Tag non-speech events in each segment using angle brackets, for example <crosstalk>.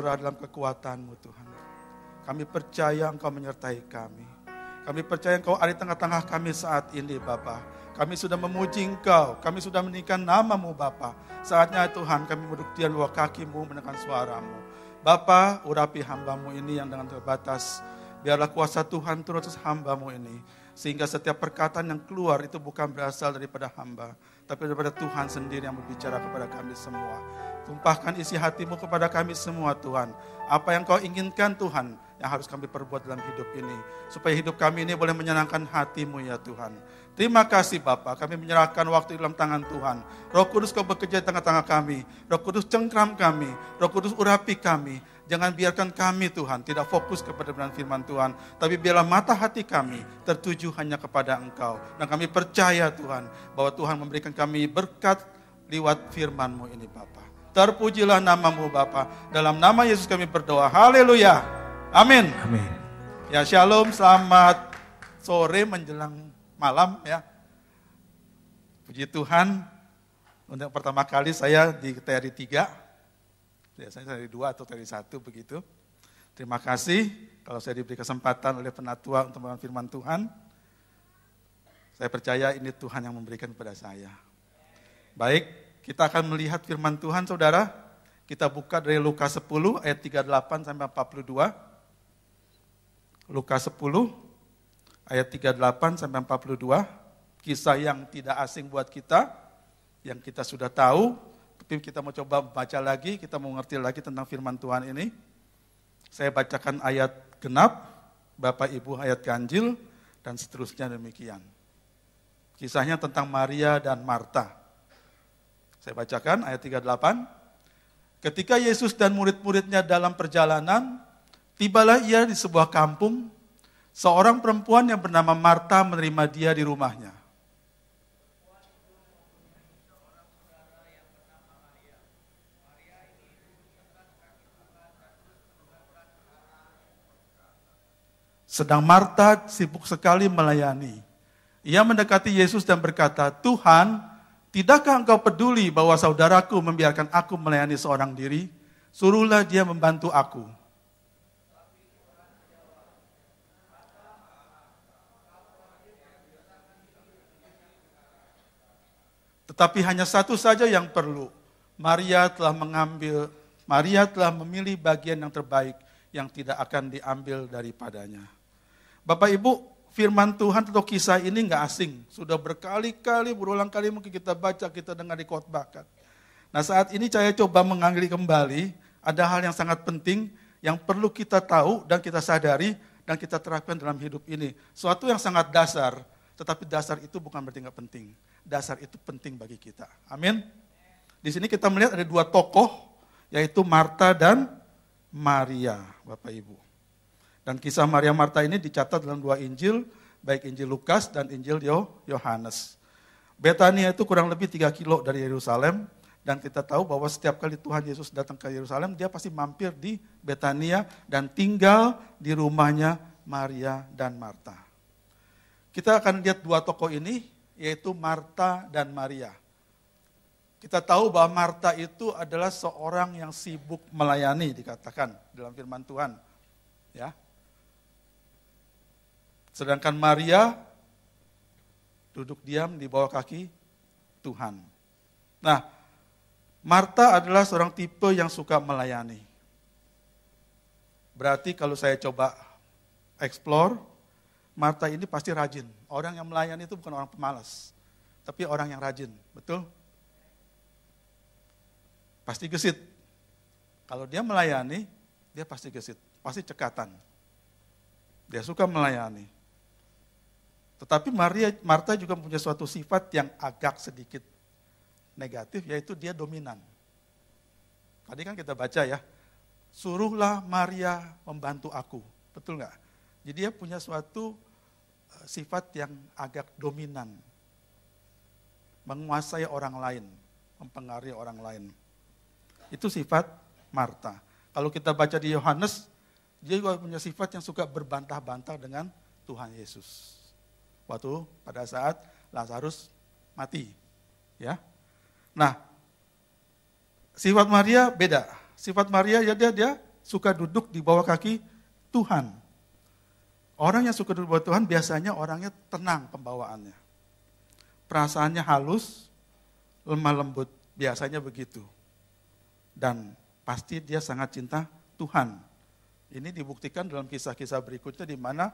berserah dalam kekuatanmu Tuhan. Kami percaya Engkau menyertai kami. Kami percaya Engkau ada di tengah-tengah kami saat ini Bapa. Kami sudah memuji Engkau, kami sudah meninggikan namamu Bapa. Saatnya Tuhan kami di bawah kakimu mendengar suaramu. Bapa, urapi hambamu ini yang dengan terbatas. Biarlah kuasa Tuhan atas hambamu ini. Sehingga setiap perkataan yang keluar itu bukan berasal daripada hamba. Tapi daripada Tuhan sendiri yang berbicara kepada kami semua. Tumpahkan isi hatimu kepada kami semua Tuhan. Apa yang kau inginkan Tuhan yang harus kami perbuat dalam hidup ini. Supaya hidup kami ini boleh menyenangkan hatimu ya Tuhan. Terima kasih Bapak, kami menyerahkan waktu dalam tangan Tuhan. Roh Kudus kau bekerja di tengah-tengah kami. Roh Kudus cengkram kami. Roh Kudus urapi kami. Jangan biarkan kami Tuhan tidak fokus kepada benar firman Tuhan. Tapi biarlah mata hati kami tertuju hanya kepada Engkau. Dan kami percaya Tuhan bahwa Tuhan memberikan kami berkat lewat firman-Mu ini Bapak. Terpujilah namamu Bapa. Dalam nama Yesus kami berdoa. Haleluya. Amin. Amin. Ya shalom, selamat sore menjelang malam ya. Puji Tuhan. Untuk pertama kali saya di TRI 3. Biasanya TRI 2 atau TRI 1 begitu. Terima kasih kalau saya diberi kesempatan oleh penatua untuk membawa firman Tuhan. Saya percaya ini Tuhan yang memberikan kepada saya. Baik, kita akan melihat firman Tuhan saudara. Kita buka dari Lukas 10 ayat 38 sampai 42. Lukas 10 ayat 38 sampai 42. Kisah yang tidak asing buat kita, yang kita sudah tahu, tapi kita mau coba baca lagi, kita mau ngerti lagi tentang firman Tuhan ini. Saya bacakan ayat genap, Bapak Ibu ayat ganjil, dan seterusnya demikian. Kisahnya tentang Maria dan Marta. Saya bacakan ayat 38. Ketika Yesus dan murid-muridnya dalam perjalanan, tibalah ia di sebuah kampung. Seorang perempuan yang bernama Marta menerima dia di rumahnya. Sedang Marta sibuk sekali melayani. Ia mendekati Yesus dan berkata, Tuhan, Tidakkah engkau peduli bahwa saudaraku membiarkan aku melayani seorang diri? Suruhlah dia membantu aku. Tetapi hanya satu saja yang perlu. Maria telah mengambil, Maria telah memilih bagian yang terbaik yang tidak akan diambil daripadanya. Bapak Ibu, firman Tuhan atau kisah ini nggak asing. Sudah berkali-kali, berulang kali mungkin kita baca, kita dengar di khotbahkan. Nah saat ini saya coba mengambil kembali, ada hal yang sangat penting yang perlu kita tahu dan kita sadari dan kita terapkan dalam hidup ini. Suatu yang sangat dasar, tetapi dasar itu bukan berarti nggak penting. Dasar itu penting bagi kita. Amin. Di sini kita melihat ada dua tokoh, yaitu Marta dan Maria, Bapak Ibu. Dan kisah Maria Marta ini dicatat dalam dua Injil, baik Injil Lukas dan Injil Yohanes. Betania itu kurang lebih 3 kilo dari Yerusalem, dan kita tahu bahwa setiap kali Tuhan Yesus datang ke Yerusalem, dia pasti mampir di Betania dan tinggal di rumahnya Maria dan Marta. Kita akan lihat dua tokoh ini, yaitu Marta dan Maria. Kita tahu bahwa Marta itu adalah seorang yang sibuk melayani, dikatakan dalam firman Tuhan. Ya, Sedangkan Maria duduk diam di bawah kaki Tuhan. Nah, Marta adalah seorang tipe yang suka melayani. Berarti kalau saya coba explore, Marta ini pasti rajin. Orang yang melayani itu bukan orang pemalas, tapi orang yang rajin. Betul? Pasti gesit. Kalau dia melayani, dia pasti gesit, pasti cekatan. Dia suka melayani. Tetapi Maria, Marta juga punya suatu sifat yang agak sedikit negatif, yaitu dia dominan. Tadi kan kita baca ya, suruhlah Maria membantu aku. Betul nggak? Jadi dia punya suatu eh, sifat yang agak dominan. Menguasai orang lain, mempengaruhi orang lain. Itu sifat Marta. Kalau kita baca di Yohanes, dia juga punya sifat yang suka berbantah-bantah dengan Tuhan Yesus waktu pada saat Lazarus mati. Ya. Nah, sifat Maria beda. sifat Maria ya dia dia suka duduk di bawah kaki Tuhan. Orang yang suka duduk di bawah Tuhan biasanya orangnya tenang pembawaannya. Perasaannya halus, lemah lembut, biasanya begitu. Dan pasti dia sangat cinta Tuhan. Ini dibuktikan dalam kisah-kisah berikutnya di mana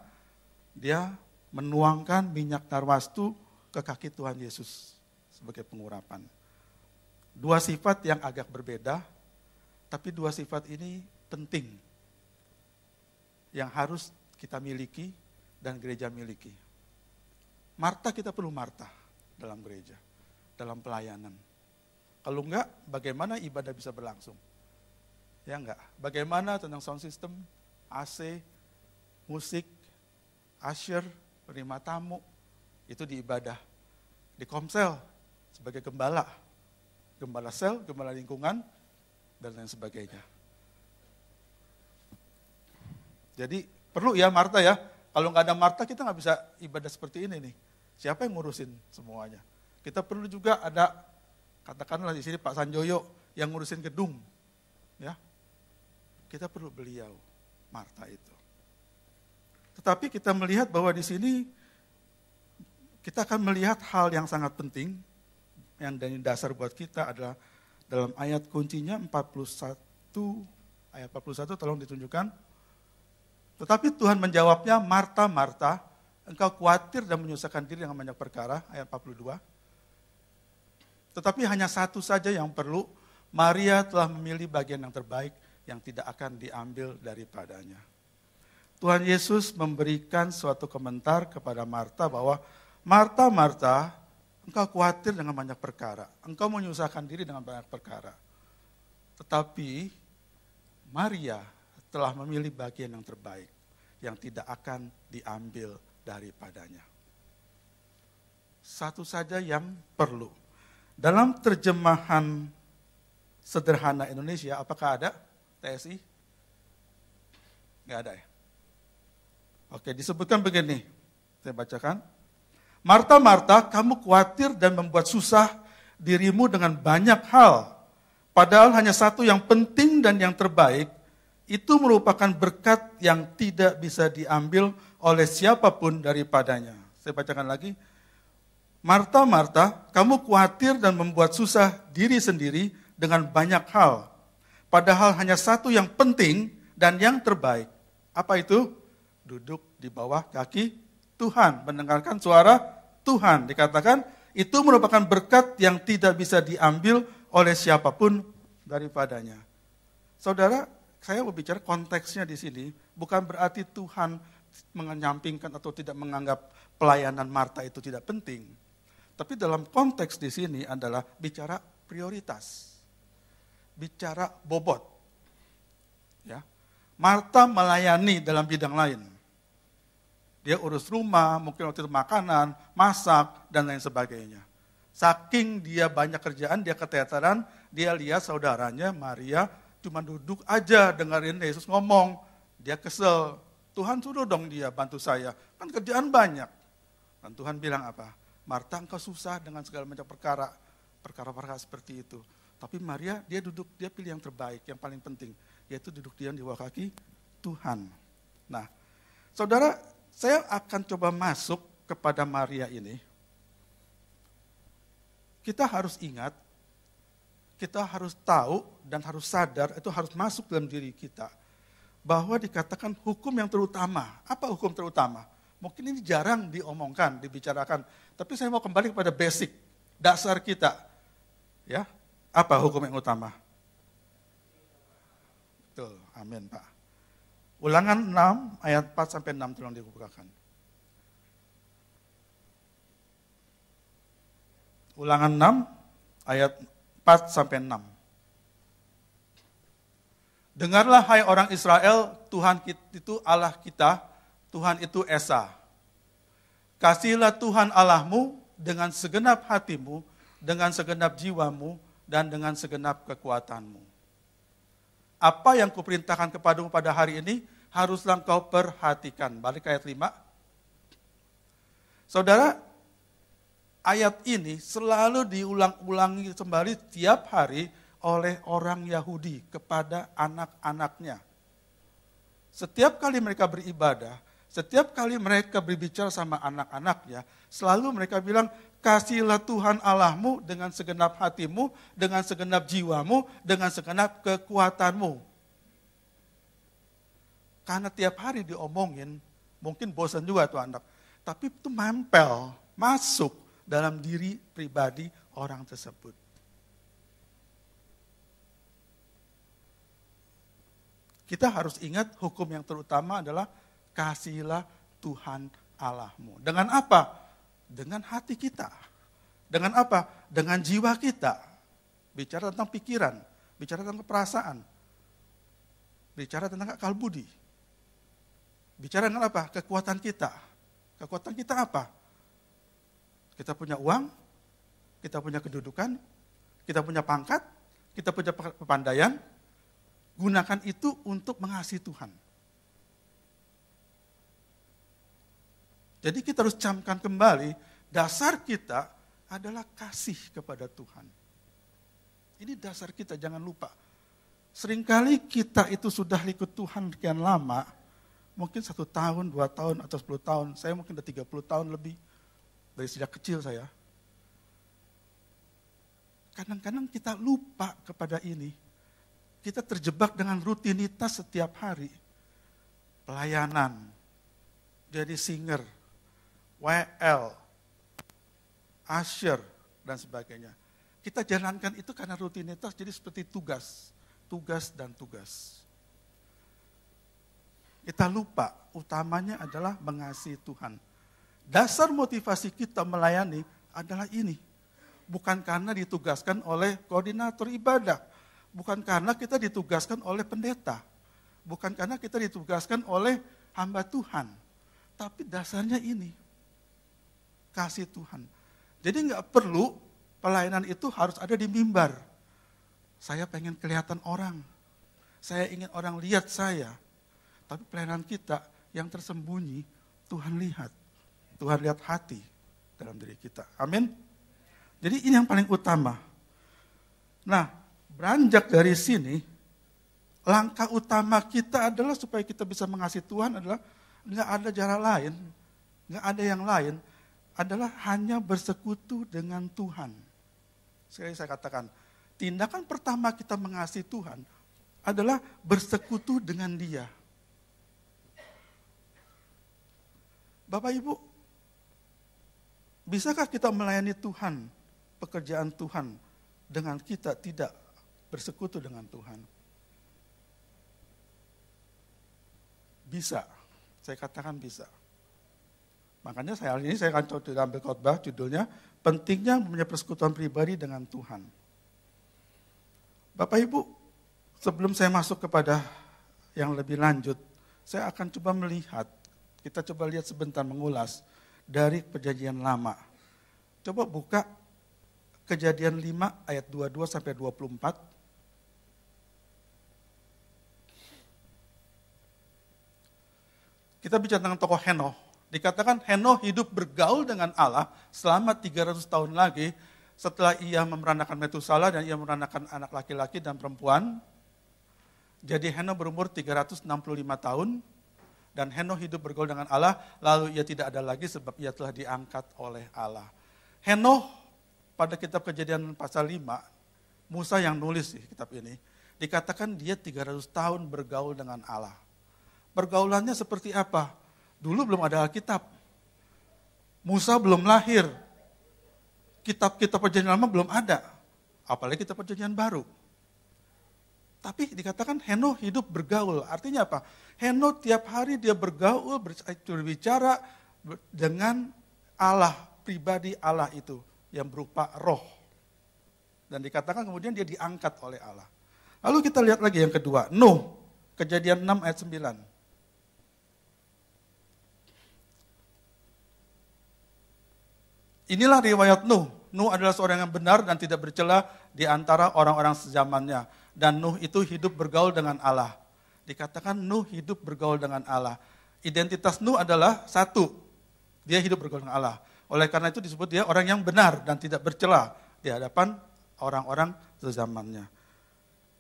dia menuangkan minyak narwastu ke kaki Tuhan Yesus sebagai pengurapan. Dua sifat yang agak berbeda, tapi dua sifat ini penting yang harus kita miliki dan gereja miliki. Marta kita perlu Marta dalam gereja, dalam pelayanan. Kalau enggak, bagaimana ibadah bisa berlangsung? Ya enggak. Bagaimana tentang sound system, AC, musik, usher, penerima tamu, itu di ibadah. Di komsel, sebagai gembala. Gembala sel, gembala lingkungan, dan lain sebagainya. Jadi perlu ya Marta ya. Kalau nggak ada Marta kita nggak bisa ibadah seperti ini nih. Siapa yang ngurusin semuanya? Kita perlu juga ada katakanlah di sini Pak Sanjoyo yang ngurusin gedung, ya. Kita perlu beliau, Marta itu. Tetapi kita melihat bahwa di sini kita akan melihat hal yang sangat penting yang dari dasar buat kita adalah dalam ayat kuncinya 41 ayat 41 tolong ditunjukkan. Tetapi Tuhan menjawabnya, Marta, Marta, engkau khawatir dan menyusahkan diri dengan banyak perkara, ayat 42. Tetapi hanya satu saja yang perlu, Maria telah memilih bagian yang terbaik yang tidak akan diambil daripadanya. Tuhan Yesus memberikan suatu komentar kepada Marta bahwa Marta, Marta, engkau khawatir dengan banyak perkara. Engkau menyusahkan diri dengan banyak perkara. Tetapi Maria telah memilih bagian yang terbaik yang tidak akan diambil daripadanya. Satu saja yang perlu. Dalam terjemahan sederhana Indonesia, apakah ada TSI? Enggak ada ya? Oke, disebutkan begini. Saya bacakan. Marta, Marta, kamu khawatir dan membuat susah dirimu dengan banyak hal. Padahal hanya satu yang penting dan yang terbaik, itu merupakan berkat yang tidak bisa diambil oleh siapa pun daripadanya. Saya bacakan lagi. Marta, Marta, kamu khawatir dan membuat susah diri sendiri dengan banyak hal. Padahal hanya satu yang penting dan yang terbaik. Apa itu? Duduk di bawah kaki Tuhan, mendengarkan suara Tuhan. Dikatakan itu merupakan berkat yang tidak bisa diambil oleh siapa pun daripadanya. Saudara, saya berbicara konteksnya di sini, bukan berarti Tuhan menyampingkan atau tidak menganggap pelayanan Marta itu tidak penting. Tapi dalam konteks di sini adalah bicara prioritas. Bicara bobot. Ya. Marta melayani dalam bidang lain. Dia urus rumah, mungkin waktu itu makanan, masak, dan lain sebagainya. Saking dia banyak kerjaan, dia keteteran, dia lihat saudaranya Maria cuma duduk aja dengerin Yesus ngomong. Dia kesel. Tuhan suruh dong dia bantu saya. Kan kerjaan banyak. Dan Tuhan bilang apa? Marta engkau susah dengan segala macam perkara. Perkara-perkara seperti itu. Tapi Maria dia duduk, dia pilih yang terbaik, yang paling penting. Yaitu duduk diam di bawah kaki Tuhan. Nah, saudara saya akan coba masuk kepada Maria ini. Kita harus ingat, kita harus tahu dan harus sadar, itu harus masuk dalam diri kita. Bahwa dikatakan hukum yang terutama. Apa hukum terutama? Mungkin ini jarang diomongkan, dibicarakan. Tapi saya mau kembali kepada basic, dasar kita. Ya, apa hukum yang utama? Betul, amin Pak. Ulangan 6 ayat 4 sampai 6 tolong dibukakan. Ulangan 6 ayat 4 sampai 6. Dengarlah hai orang Israel, Tuhan itu Allah kita, Tuhan itu Esa. Kasihlah Tuhan Allahmu dengan segenap hatimu, dengan segenap jiwamu, dan dengan segenap kekuatanmu apa yang kuperintahkan kepadamu pada hari ini, haruslah kau perhatikan. Balik ayat 5. Saudara, ayat ini selalu diulang-ulangi kembali tiap hari oleh orang Yahudi kepada anak-anaknya. Setiap kali mereka beribadah, setiap kali mereka berbicara sama anak-anaknya, selalu mereka bilang, kasihlah Tuhan Allahmu dengan segenap hatimu, dengan segenap jiwamu, dengan segenap kekuatanmu. Karena tiap hari diomongin, mungkin bosan juga tuh anak. Tapi itu mempel, masuk dalam diri pribadi orang tersebut. Kita harus ingat hukum yang terutama adalah kasihilah Tuhan Allahmu. Dengan apa? Dengan hati kita. Dengan apa? Dengan jiwa kita. Bicara tentang pikiran, bicara tentang perasaan, bicara tentang akal budi. Bicara dengan apa? Kekuatan kita. Kekuatan kita apa? Kita punya uang, kita punya kedudukan, kita punya pangkat, kita punya kepandaian, gunakan itu untuk mengasihi Tuhan. Jadi kita harus camkan kembali, dasar kita adalah kasih kepada Tuhan. Ini dasar kita, jangan lupa. Seringkali kita itu sudah ikut Tuhan sekian lama, mungkin satu tahun, dua tahun, atau sepuluh tahun. Saya mungkin udah tiga puluh tahun lebih, dari sejak kecil saya. Kadang-kadang kita lupa kepada ini kita terjebak dengan rutinitas setiap hari. Pelayanan, jadi singer, WL, usher, dan sebagainya. Kita jalankan itu karena rutinitas, jadi seperti tugas, tugas dan tugas. Kita lupa, utamanya adalah mengasihi Tuhan. Dasar motivasi kita melayani adalah ini. Bukan karena ditugaskan oleh koordinator ibadah, bukan karena kita ditugaskan oleh pendeta, bukan karena kita ditugaskan oleh hamba Tuhan, tapi dasarnya ini kasih Tuhan. Jadi nggak perlu pelayanan itu harus ada di mimbar. Saya pengen kelihatan orang, saya ingin orang lihat saya, tapi pelayanan kita yang tersembunyi Tuhan lihat, Tuhan lihat hati dalam diri kita. Amin. Jadi ini yang paling utama. Nah, beranjak dari sini, langkah utama kita adalah supaya kita bisa mengasihi Tuhan adalah nggak ada cara lain, nggak ada yang lain, adalah hanya bersekutu dengan Tuhan. Sekali saya katakan, tindakan pertama kita mengasihi Tuhan adalah bersekutu dengan Dia. Bapak Ibu, bisakah kita melayani Tuhan, pekerjaan Tuhan, dengan kita tidak bersekutu dengan Tuhan. Bisa, saya katakan bisa. Makanya saya hari ini saya akan coba ambil khotbah judulnya pentingnya punya persekutuan pribadi dengan Tuhan. Bapak Ibu, sebelum saya masuk kepada yang lebih lanjut, saya akan coba melihat, kita coba lihat sebentar mengulas dari perjanjian lama. Coba buka kejadian 5 ayat 22 sampai 24. Kita bicara tentang tokoh Henoh. Dikatakan Henoh hidup bergaul dengan Allah selama 300 tahun lagi setelah ia memeranakan Metusala dan ia memeranakan anak laki-laki dan perempuan. Jadi Henoh berumur 365 tahun dan Henoh hidup bergaul dengan Allah lalu ia tidak ada lagi sebab ia telah diangkat oleh Allah. Henoh pada kitab kejadian pasal 5, Musa yang nulis di kitab ini, dikatakan dia 300 tahun bergaul dengan Allah. Pergaulannya seperti apa? Dulu belum ada Alkitab. Musa belum lahir. Kitab-kitab perjanjian lama belum ada. Apalagi kitab perjanjian baru. Tapi dikatakan Heno hidup bergaul. Artinya apa? Heno tiap hari dia bergaul, berbicara dengan Allah, pribadi Allah itu. Yang berupa roh. Dan dikatakan kemudian dia diangkat oleh Allah. Lalu kita lihat lagi yang kedua. Nuh, kejadian 6 ayat 9. Inilah riwayat Nuh. Nuh adalah seorang yang benar dan tidak bercela di antara orang-orang sezamannya. Dan Nuh itu hidup bergaul dengan Allah. Dikatakan Nuh hidup bergaul dengan Allah. Identitas Nuh adalah satu. Dia hidup bergaul dengan Allah. Oleh karena itu disebut dia orang yang benar dan tidak bercela di hadapan orang-orang sezamannya.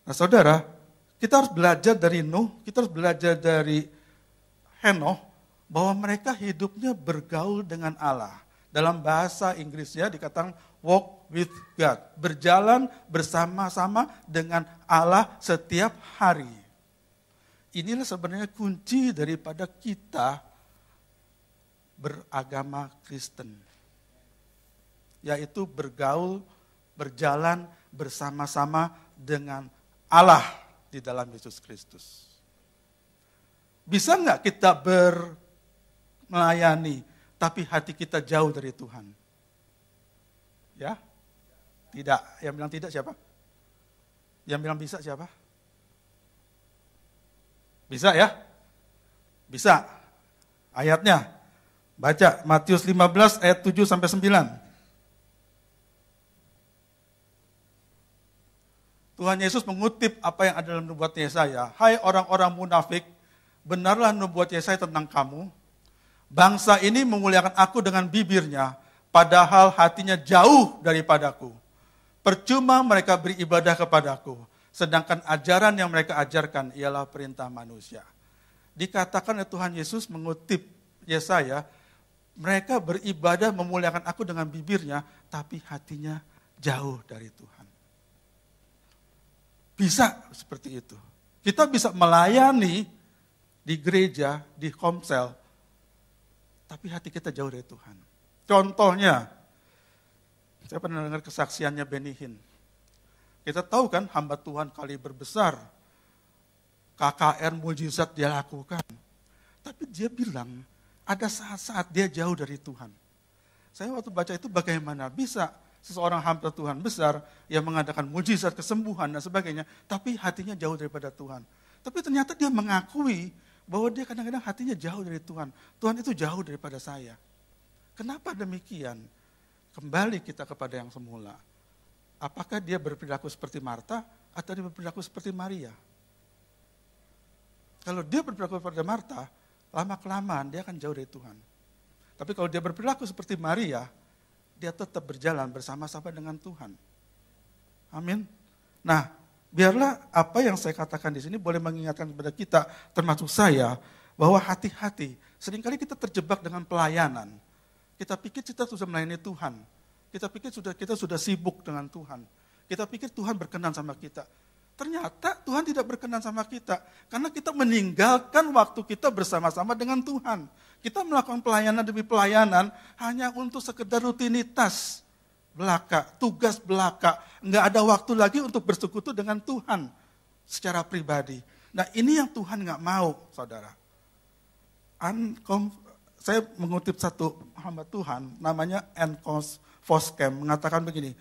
Nah saudara, kita harus belajar dari Nuh, kita harus belajar dari Henoh, bahwa mereka hidupnya bergaul dengan Allah. Dalam bahasa Inggrisnya dikatakan walk with God. Berjalan bersama-sama dengan Allah setiap hari. Inilah sebenarnya kunci daripada kita beragama Kristen. Yaitu bergaul, berjalan bersama-sama dengan Allah di dalam Yesus Kristus. Bisa nggak kita ber melayani, tapi hati kita jauh dari Tuhan? Ya? Tidak. Yang bilang tidak siapa? Yang bilang bisa siapa? Bisa ya? Bisa. Ayatnya. Baca Matius 15 ayat 7 sampai 9. Tuhan Yesus mengutip apa yang ada dalam nubuat Yesaya. Hai orang-orang munafik, benarlah nubuat Yesaya tentang kamu. Bangsa ini memuliakan aku dengan bibirnya, padahal hatinya jauh daripadaku. Percuma mereka beribadah kepadaku, sedangkan ajaran yang mereka ajarkan ialah perintah manusia. Dikatakan oleh Tuhan Yesus mengutip Yesaya, mereka beribadah memuliakan aku dengan bibirnya, tapi hatinya jauh dari Tuhan. Bisa seperti itu. Kita bisa melayani di gereja, di komsel, tapi hati kita jauh dari Tuhan. Contohnya, saya pernah dengar kesaksiannya Benihin. Kita tahu kan hamba Tuhan kali berbesar, KKR mujizat dia lakukan. Tapi dia bilang, ada saat-saat dia jauh dari Tuhan. Saya waktu baca itu bagaimana bisa seseorang hamba Tuhan besar yang mengadakan mujizat, kesembuhan dan sebagainya, tapi hatinya jauh daripada Tuhan. Tapi ternyata dia mengakui bahwa dia kadang-kadang hatinya jauh dari Tuhan. Tuhan itu jauh daripada saya. Kenapa demikian? Kembali kita kepada yang semula. Apakah dia berperilaku seperti Marta atau dia berperilaku seperti Maria? Kalau dia berperilaku seperti Marta, lama-kelamaan dia akan jauh dari Tuhan. Tapi kalau dia berperilaku seperti Maria, dia tetap berjalan bersama-sama dengan Tuhan. Amin. Nah, biarlah apa yang saya katakan di sini boleh mengingatkan kepada kita, termasuk saya, bahwa hati-hati. Seringkali kita terjebak dengan pelayanan. Kita pikir kita sudah melayani Tuhan. Kita pikir sudah kita sudah sibuk dengan Tuhan. Kita pikir Tuhan berkenan sama kita. Ternyata Tuhan tidak berkenan sama kita. Karena kita meninggalkan waktu kita bersama-sama dengan Tuhan. Kita melakukan pelayanan demi pelayanan hanya untuk sekedar rutinitas belaka, tugas belaka. Enggak ada waktu lagi untuk bersekutu dengan Tuhan secara pribadi. Nah ini yang Tuhan nggak mau, saudara. Saya mengutip satu hamba Tuhan, namanya Encos Foskem, mengatakan begini,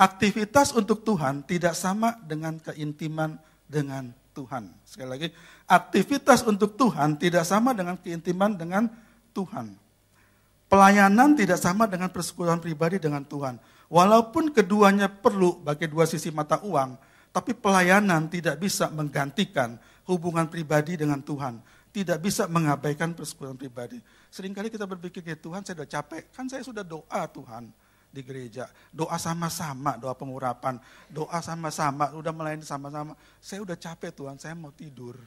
aktivitas untuk Tuhan tidak sama dengan keintiman dengan Tuhan. Sekali lagi, aktivitas untuk Tuhan tidak sama dengan keintiman dengan Tuhan. Pelayanan tidak sama dengan persekutuan pribadi dengan Tuhan. Walaupun keduanya perlu bagi dua sisi mata uang, tapi pelayanan tidak bisa menggantikan hubungan pribadi dengan Tuhan. Tidak bisa mengabaikan persekutuan pribadi. Seringkali kita berpikir, ya Tuhan saya sudah capek, kan saya sudah doa Tuhan di gereja. Doa sama-sama, doa pengurapan. Doa sama-sama, udah melayani sama-sama. Saya udah capek Tuhan, saya mau tidur.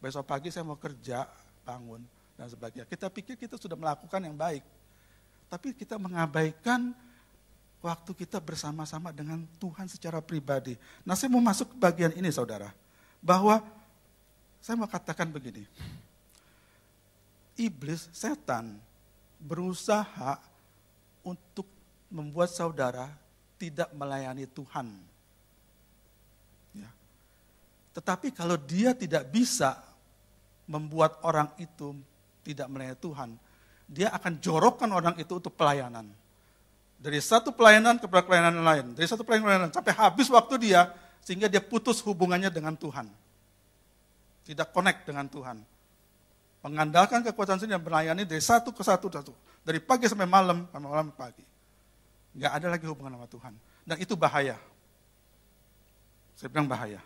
Besok pagi saya mau kerja, bangun, dan sebagainya. Kita pikir kita sudah melakukan yang baik. Tapi kita mengabaikan waktu kita bersama-sama dengan Tuhan secara pribadi. Nah saya mau masuk ke bagian ini saudara. Bahwa saya mau katakan begini. Iblis, setan, berusaha untuk membuat saudara tidak melayani Tuhan. Ya. Tetapi kalau dia tidak bisa membuat orang itu tidak melayani Tuhan, dia akan jorokkan orang itu untuk pelayanan. Dari satu pelayanan ke pelayanan lain, dari satu pelayanan sampai habis waktu dia, sehingga dia putus hubungannya dengan Tuhan. Tidak connect dengan Tuhan. Mengandalkan kekuatan sendiri dan melayani dari satu ke satu, satu. Dari pagi sampai malam, sampai malam pagi. Nggak ada lagi hubungan sama Tuhan. Dan itu bahaya. Saya bilang bahaya.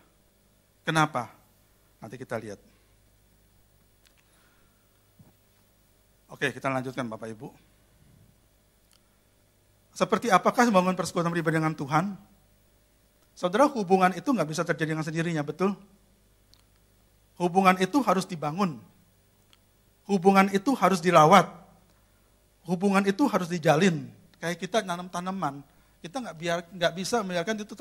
Kenapa? Nanti kita lihat. Oke, kita lanjutkan Bapak Ibu. Seperti apakah membangun persekutuan pribadi dengan Tuhan? Saudara, hubungan itu nggak bisa terjadi dengan sendirinya, betul? Hubungan itu harus dibangun. Hubungan itu harus dirawat. Hubungan itu harus dijalin. Kayak kita nanam tanaman, kita nggak biar nggak bisa membiarkan itu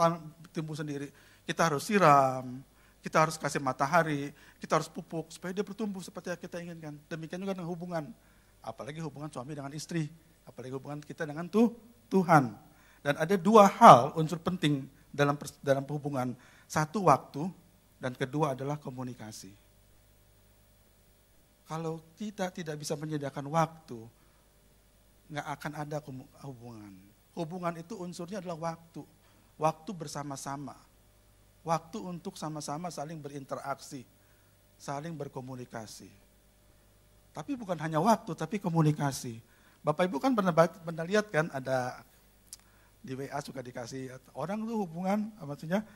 tumbuh sendiri. Kita harus siram, kita harus kasih matahari, kita harus pupuk supaya dia bertumbuh seperti yang kita inginkan. Demikian juga dengan hubungan, apalagi hubungan suami dengan istri, apalagi hubungan kita dengan tuh Tuhan. Dan ada dua hal unsur penting dalam dalam hubungan. Satu waktu dan kedua adalah komunikasi. Kalau kita tidak bisa menyediakan waktu, nggak akan ada hubungan. Hubungan itu unsurnya adalah waktu. Waktu bersama-sama. Waktu untuk sama-sama saling berinteraksi, saling berkomunikasi. Tapi bukan hanya waktu, tapi komunikasi. Bapak Ibu kan pernah, pernah lihat kan ada di WA suka dikasih orang tuh hubungan maksudnya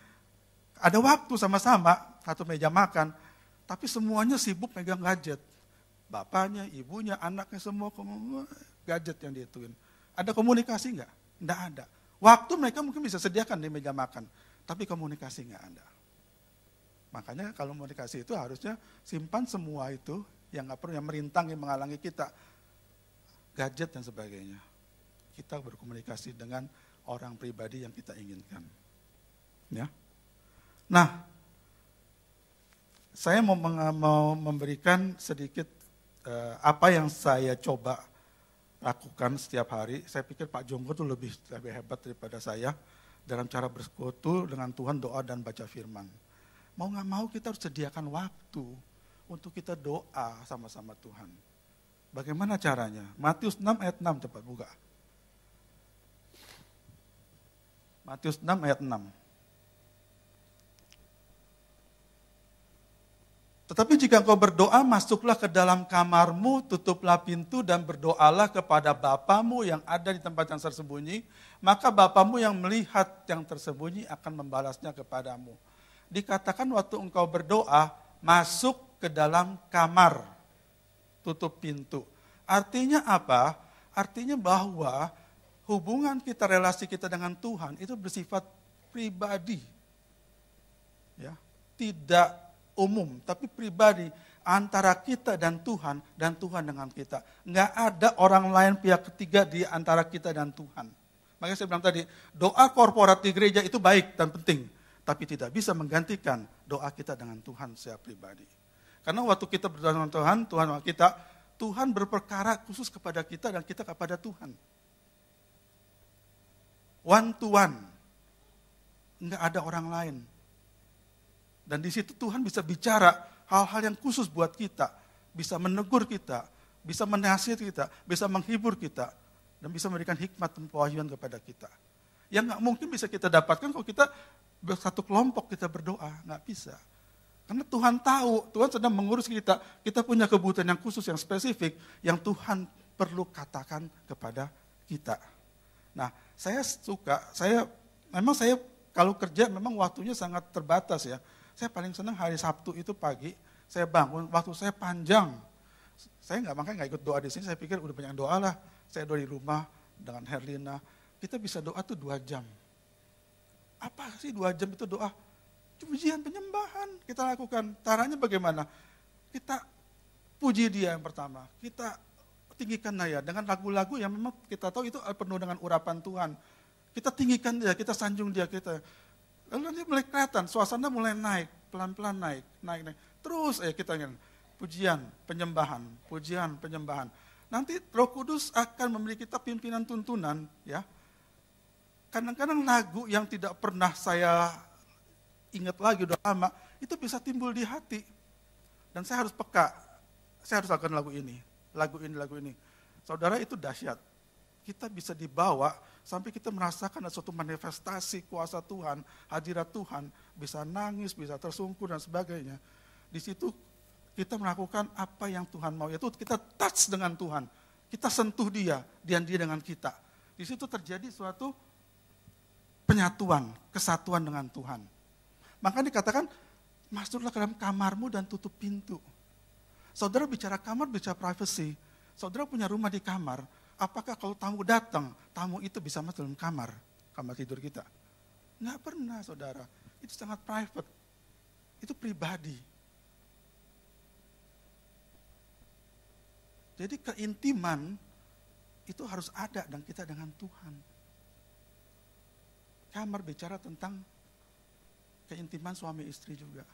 ada waktu sama-sama satu meja makan tapi semuanya sibuk megang gadget bapaknya ibunya anaknya semua gadget yang dihitungin ada komunikasi nggak? Nggak ada. Waktu mereka mungkin bisa sediakan di meja makan tapi komunikasi nggak ada. Makanya kalau komunikasi itu harusnya simpan semua itu yang nggak perlu yang merintang yang menghalangi kita. Gadget dan sebagainya. Kita berkomunikasi dengan orang pribadi yang kita inginkan. Ya. Nah, saya mau, mau memberikan sedikit uh, apa yang saya coba lakukan setiap hari. Saya pikir Pak Jonggo itu lebih lebih hebat daripada saya dalam cara bersekutu dengan Tuhan, doa dan baca firman. Mau nggak mau kita harus sediakan waktu untuk kita doa sama-sama Tuhan. Bagaimana caranya? Matius 6 ayat 6 cepat buka. Matius 6 ayat 6. Tetapi jika engkau berdoa, masuklah ke dalam kamarmu, tutuplah pintu dan berdoalah kepada Bapamu yang ada di tempat yang tersembunyi, maka Bapamu yang melihat yang tersembunyi akan membalasnya kepadamu. Dikatakan waktu engkau berdoa, masuk ke dalam kamar, tutup pintu. Artinya apa? Artinya bahwa hubungan kita, relasi kita dengan Tuhan itu bersifat pribadi. Ya, tidak umum, tapi pribadi antara kita dan Tuhan dan Tuhan dengan kita. Nggak ada orang lain pihak ketiga di antara kita dan Tuhan. Makanya saya bilang tadi, doa korporat di gereja itu baik dan penting, tapi tidak bisa menggantikan doa kita dengan Tuhan secara pribadi. Karena waktu kita berdoa dengan Tuhan, Tuhan kita, Tuhan berperkara khusus kepada kita dan kita kepada Tuhan one to one. Enggak ada orang lain. Dan di situ Tuhan bisa bicara hal-hal yang khusus buat kita. Bisa menegur kita, bisa menasihati kita, bisa menghibur kita. Dan bisa memberikan hikmat dan pewahyuan kepada kita. Yang nggak mungkin bisa kita dapatkan kalau kita bersatu kelompok kita berdoa. Nggak bisa. Karena Tuhan tahu, Tuhan sedang mengurus kita. Kita punya kebutuhan yang khusus, yang spesifik, yang Tuhan perlu katakan kepada kita. Nah, saya suka, saya memang saya kalau kerja memang waktunya sangat terbatas ya. Saya paling senang hari Sabtu itu pagi, saya bangun, waktu saya panjang. Saya nggak makanya nggak ikut doa di sini, saya pikir udah banyak doa lah. Saya doa di rumah dengan Herlina, kita bisa doa tuh dua jam. Apa sih dua jam itu doa? Pujian penyembahan kita lakukan. Caranya bagaimana? Kita puji dia yang pertama. Kita tinggikan Naya dengan lagu-lagu yang memang kita tahu itu penuh dengan urapan Tuhan. Kita tinggikan dia, kita sanjung dia, kita. Lalu nanti mulai kelihatan, suasana mulai naik, pelan-pelan naik, naik, naik. Terus eh kita ingin pujian, penyembahan, pujian, penyembahan. Nanti Roh Kudus akan memberi kita pimpinan tuntunan, ya. Kadang-kadang lagu yang tidak pernah saya ingat lagi udah lama, itu bisa timbul di hati. Dan saya harus peka, saya harus lakukan lagu ini lagu ini, lagu ini. Saudara itu dahsyat. Kita bisa dibawa sampai kita merasakan ada suatu manifestasi kuasa Tuhan, hadirat Tuhan, bisa nangis, bisa tersungkur dan sebagainya. Di situ kita melakukan apa yang Tuhan mau, yaitu kita touch dengan Tuhan. Kita sentuh dia, dan dia dengan kita. Di situ terjadi suatu penyatuan, kesatuan dengan Tuhan. Maka dikatakan, masuklah ke dalam kamarmu dan tutup pintu. Saudara bicara kamar, bicara privacy. Saudara punya rumah di kamar, apakah kalau tamu datang, tamu itu bisa masuk dalam kamar, kamar tidur kita? Nggak pernah saudara. Itu sangat private. Itu pribadi. Jadi keintiman itu harus ada dan kita dengan Tuhan. Kamar bicara tentang keintiman suami istri juga.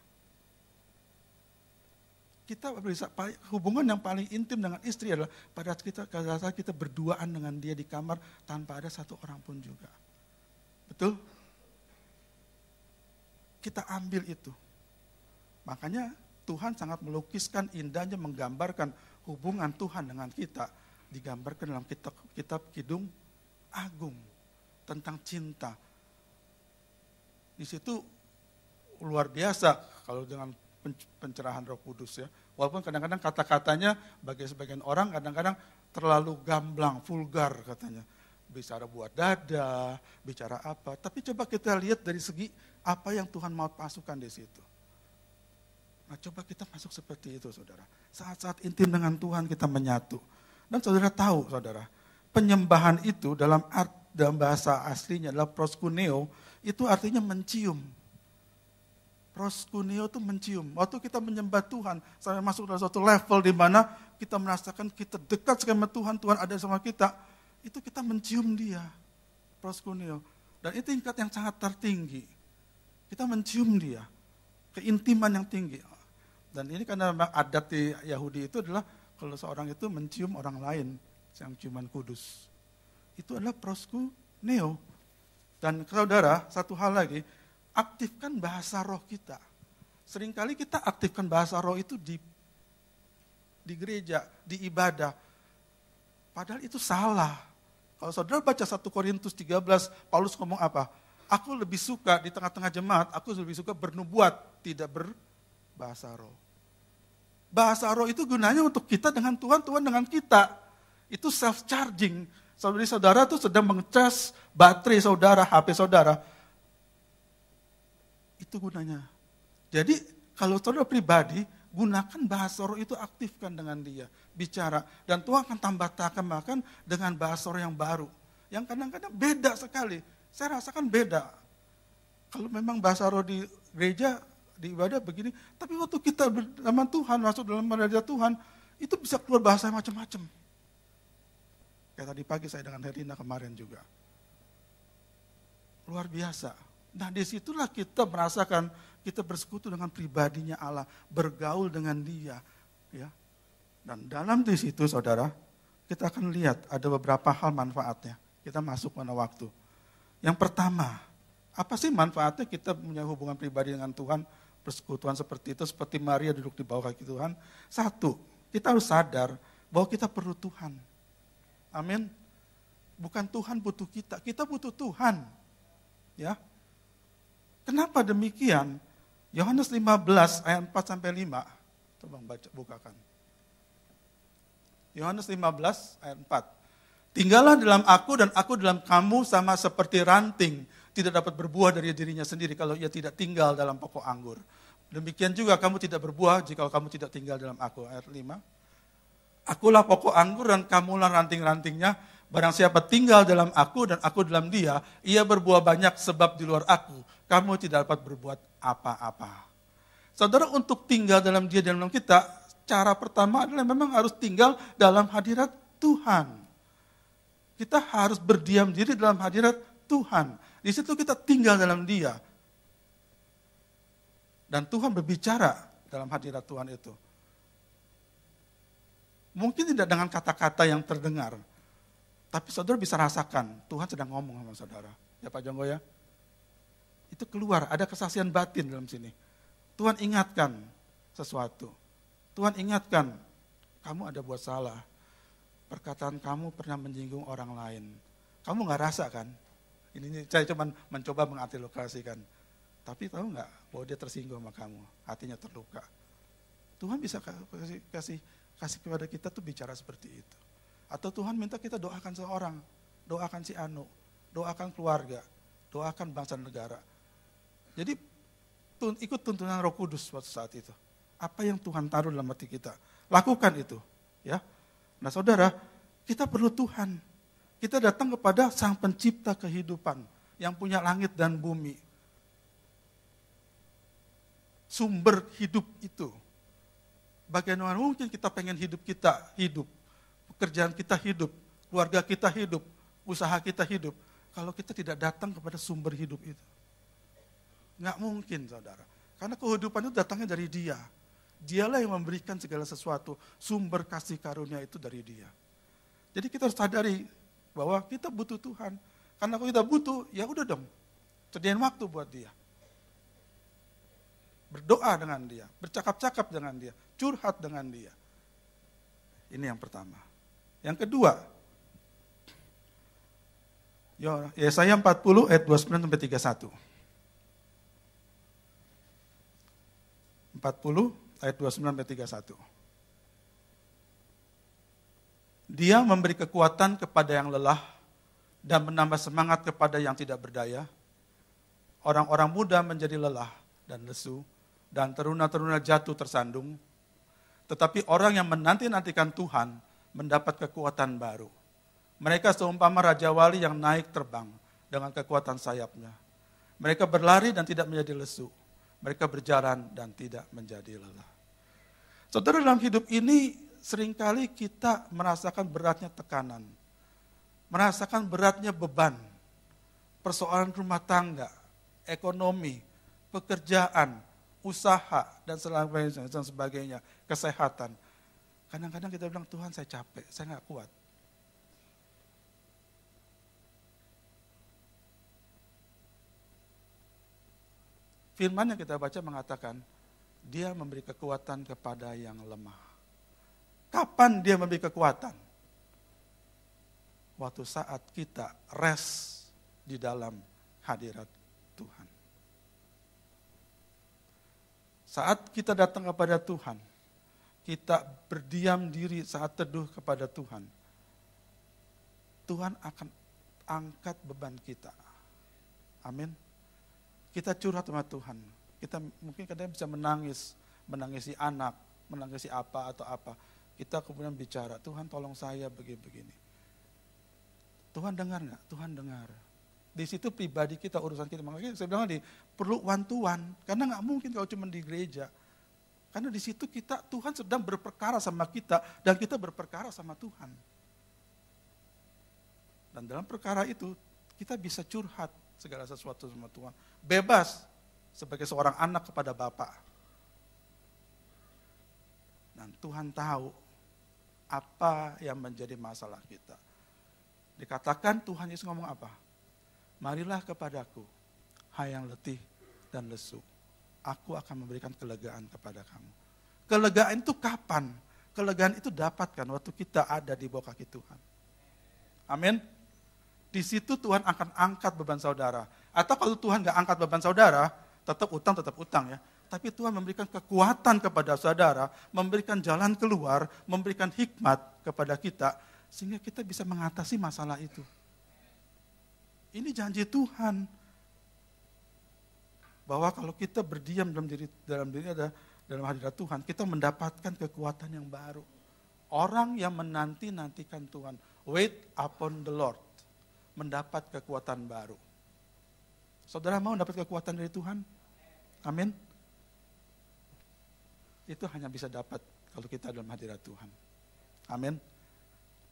Kita bisa hubungan yang paling intim dengan istri adalah pada kita pada saat kita berduaan dengan dia di kamar tanpa ada satu orang pun juga. Betul? Kita ambil itu. Makanya Tuhan sangat melukiskan indahnya menggambarkan hubungan Tuhan dengan kita digambarkan dalam kitab kitab Kidung Agung tentang cinta. Di situ luar biasa kalau dengan pencerahan Roh Kudus ya. Walaupun kadang-kadang kata-katanya bagi sebagian orang kadang-kadang terlalu gamblang, vulgar katanya. Bicara buat dada, bicara apa. Tapi coba kita lihat dari segi apa yang Tuhan mau pasukan di situ. Nah coba kita masuk seperti itu saudara. Saat-saat intim dengan Tuhan kita menyatu. Dan saudara tahu saudara, penyembahan itu dalam art, dalam bahasa aslinya adalah proskuneo, itu artinya mencium proskuneo itu mencium. Waktu kita menyembah Tuhan, sampai masuk dalam suatu level di mana kita merasakan kita dekat sama Tuhan, Tuhan ada sama kita, itu kita mencium dia. Proskuneo. Dan itu tingkat yang sangat tertinggi. Kita mencium dia. Keintiman yang tinggi. Dan ini karena adat di Yahudi itu adalah kalau seorang itu mencium orang lain yang ciuman kudus. Itu adalah proskuneo. Dan saudara, satu hal lagi, aktifkan bahasa roh kita. Seringkali kita aktifkan bahasa roh itu di di gereja, di ibadah. Padahal itu salah. Kalau saudara baca 1 Korintus 13, Paulus ngomong apa? Aku lebih suka di tengah-tengah jemaat, aku lebih suka bernubuat, tidak berbahasa roh. Bahasa roh itu gunanya untuk kita dengan Tuhan, Tuhan dengan kita. Itu self-charging. Saudara-saudara itu sedang mengecas baterai saudara, HP saudara itu gunanya. Jadi kalau saudara pribadi, gunakan bahasa roh itu aktifkan dengan dia. Bicara. Dan Tuhan akan tambah tambahkan dengan bahasa roh yang baru. Yang kadang-kadang beda sekali. Saya rasakan beda. Kalau memang bahasa roh di gereja, di ibadah begini. Tapi waktu kita bersama Tuhan, masuk dalam gereja Tuhan, itu bisa keluar bahasa macam-macam. Kayak tadi pagi saya dengan Herina kemarin juga. Luar biasa Nah di situlah kita merasakan kita bersekutu dengan pribadinya Allah, bergaul dengan dia. ya. Dan dalam di situ saudara, kita akan lihat ada beberapa hal manfaatnya. Kita masuk pada waktu. Yang pertama, apa sih manfaatnya kita punya hubungan pribadi dengan Tuhan, persekutuan seperti itu, seperti Maria duduk di bawah kaki Tuhan. Satu, kita harus sadar bahwa kita perlu Tuhan. Amin. Bukan Tuhan butuh kita, kita butuh Tuhan. Ya, Kenapa demikian? Yohanes 15 ayat 4 sampai 5. Coba baca bukakan. Yohanes 15 ayat 4. Tinggallah dalam aku dan aku dalam kamu sama seperti ranting tidak dapat berbuah dari dirinya sendiri kalau ia tidak tinggal dalam pokok anggur. Demikian juga kamu tidak berbuah jika kamu tidak tinggal dalam aku. Ayat 5. Akulah pokok anggur dan kamulah ranting-rantingnya. Barang siapa tinggal dalam aku dan aku dalam dia, ia berbuah banyak sebab di luar aku kamu tidak dapat berbuat apa-apa. Saudara untuk tinggal dalam dia dan dalam kita, cara pertama adalah memang harus tinggal dalam hadirat Tuhan. Kita harus berdiam diri dalam hadirat Tuhan. Di situ kita tinggal dalam dia. Dan Tuhan berbicara dalam hadirat Tuhan itu. Mungkin tidak dengan kata-kata yang terdengar. Tapi saudara bisa rasakan, Tuhan sedang ngomong sama saudara. Ya Pak Jonggo ya? itu keluar, ada kesaksian batin dalam sini. Tuhan ingatkan sesuatu. Tuhan ingatkan, kamu ada buat salah. Perkataan kamu pernah menyinggung orang lain. Kamu nggak rasa kan? Ini saya cuma mencoba mengantilokasikan. Tapi tahu nggak bahwa dia tersinggung sama kamu, hatinya terluka. Tuhan bisa kasih, kasih kasih kepada kita tuh bicara seperti itu. Atau Tuhan minta kita doakan seorang, doakan si Anu, doakan keluarga, doakan bangsa negara. Jadi tun, ikut tuntunan Roh Kudus waktu saat itu. Apa yang Tuhan taruh dalam hati kita, lakukan itu, ya. Nah, saudara, kita perlu Tuhan. Kita datang kepada Sang Pencipta kehidupan. yang punya langit dan bumi. Sumber hidup itu. Bagaimana mungkin kita pengen hidup kita hidup, pekerjaan kita hidup, keluarga kita hidup, usaha kita hidup, kalau kita tidak datang kepada sumber hidup itu. Nggak mungkin saudara. Karena kehidupan itu datangnya dari dia. Dialah yang memberikan segala sesuatu. Sumber kasih karunia itu dari dia. Jadi kita harus sadari bahwa kita butuh Tuhan. Karena kalau kita butuh, ya udah dong. Sediain waktu buat dia. Berdoa dengan dia, bercakap-cakap dengan dia, curhat dengan dia. Ini yang pertama. Yang kedua, Yesaya 40 ayat 29 sampai 31. 40 ayat 29 sampai 31. Dia memberi kekuatan kepada yang lelah dan menambah semangat kepada yang tidak berdaya. Orang-orang muda menjadi lelah dan lesu, dan teruna-teruna jatuh tersandung. Tetapi orang yang menanti-nantikan Tuhan mendapat kekuatan baru. Mereka seumpama Raja Wali yang naik terbang dengan kekuatan sayapnya. Mereka berlari dan tidak menjadi lesu. Mereka berjalan dan tidak menjadi lelah. Saudara dalam hidup ini sering kali kita merasakan beratnya tekanan, merasakan beratnya beban, persoalan rumah tangga, ekonomi, pekerjaan, usaha, dan sebagainya, kesehatan. Kadang-kadang kita bilang, Tuhan saya capek, saya nggak kuat. Firman yang kita baca mengatakan, dia memberi kekuatan kepada yang lemah. Kapan dia memberi kekuatan? Waktu saat kita rest di dalam hadirat Tuhan. Saat kita datang kepada Tuhan, kita berdiam diri saat teduh kepada Tuhan. Tuhan akan angkat beban kita. Amin. Kita curhat sama Tuhan. Kita mungkin kadang bisa menangis, menangisi anak, menangisi apa atau apa kita kemudian bicara, Tuhan tolong saya begini-begini. Tuhan dengar nggak? Tuhan dengar. Di situ pribadi kita, urusan kita. Makanya saya bilang tadi, perlu one to one. Karena nggak mungkin kalau cuma di gereja. Karena di situ kita, Tuhan sedang berperkara sama kita, dan kita berperkara sama Tuhan. Dan dalam perkara itu, kita bisa curhat segala sesuatu sama Tuhan. Bebas sebagai seorang anak kepada Bapak. Dan Tuhan tahu apa yang menjadi masalah kita. Dikatakan Tuhan Yesus ngomong apa? Marilah kepadaku, hai yang letih dan lesu. Aku akan memberikan kelegaan kepada kamu. Kelegaan itu kapan? Kelegaan itu dapatkan waktu kita ada di bawah kaki Tuhan. Amin. Di situ Tuhan akan angkat beban saudara. Atau kalau Tuhan nggak angkat beban saudara, tetap utang, tetap utang ya tapi Tuhan memberikan kekuatan kepada saudara, memberikan jalan keluar, memberikan hikmat kepada kita, sehingga kita bisa mengatasi masalah itu. Ini janji Tuhan. Bahwa kalau kita berdiam dalam diri dalam diri ada dalam hadirat Tuhan, kita mendapatkan kekuatan yang baru. Orang yang menanti-nantikan Tuhan, wait upon the Lord, mendapat kekuatan baru. Saudara mau dapat kekuatan dari Tuhan? Amin itu hanya bisa dapat kalau kita dalam hadirat Tuhan. Amin.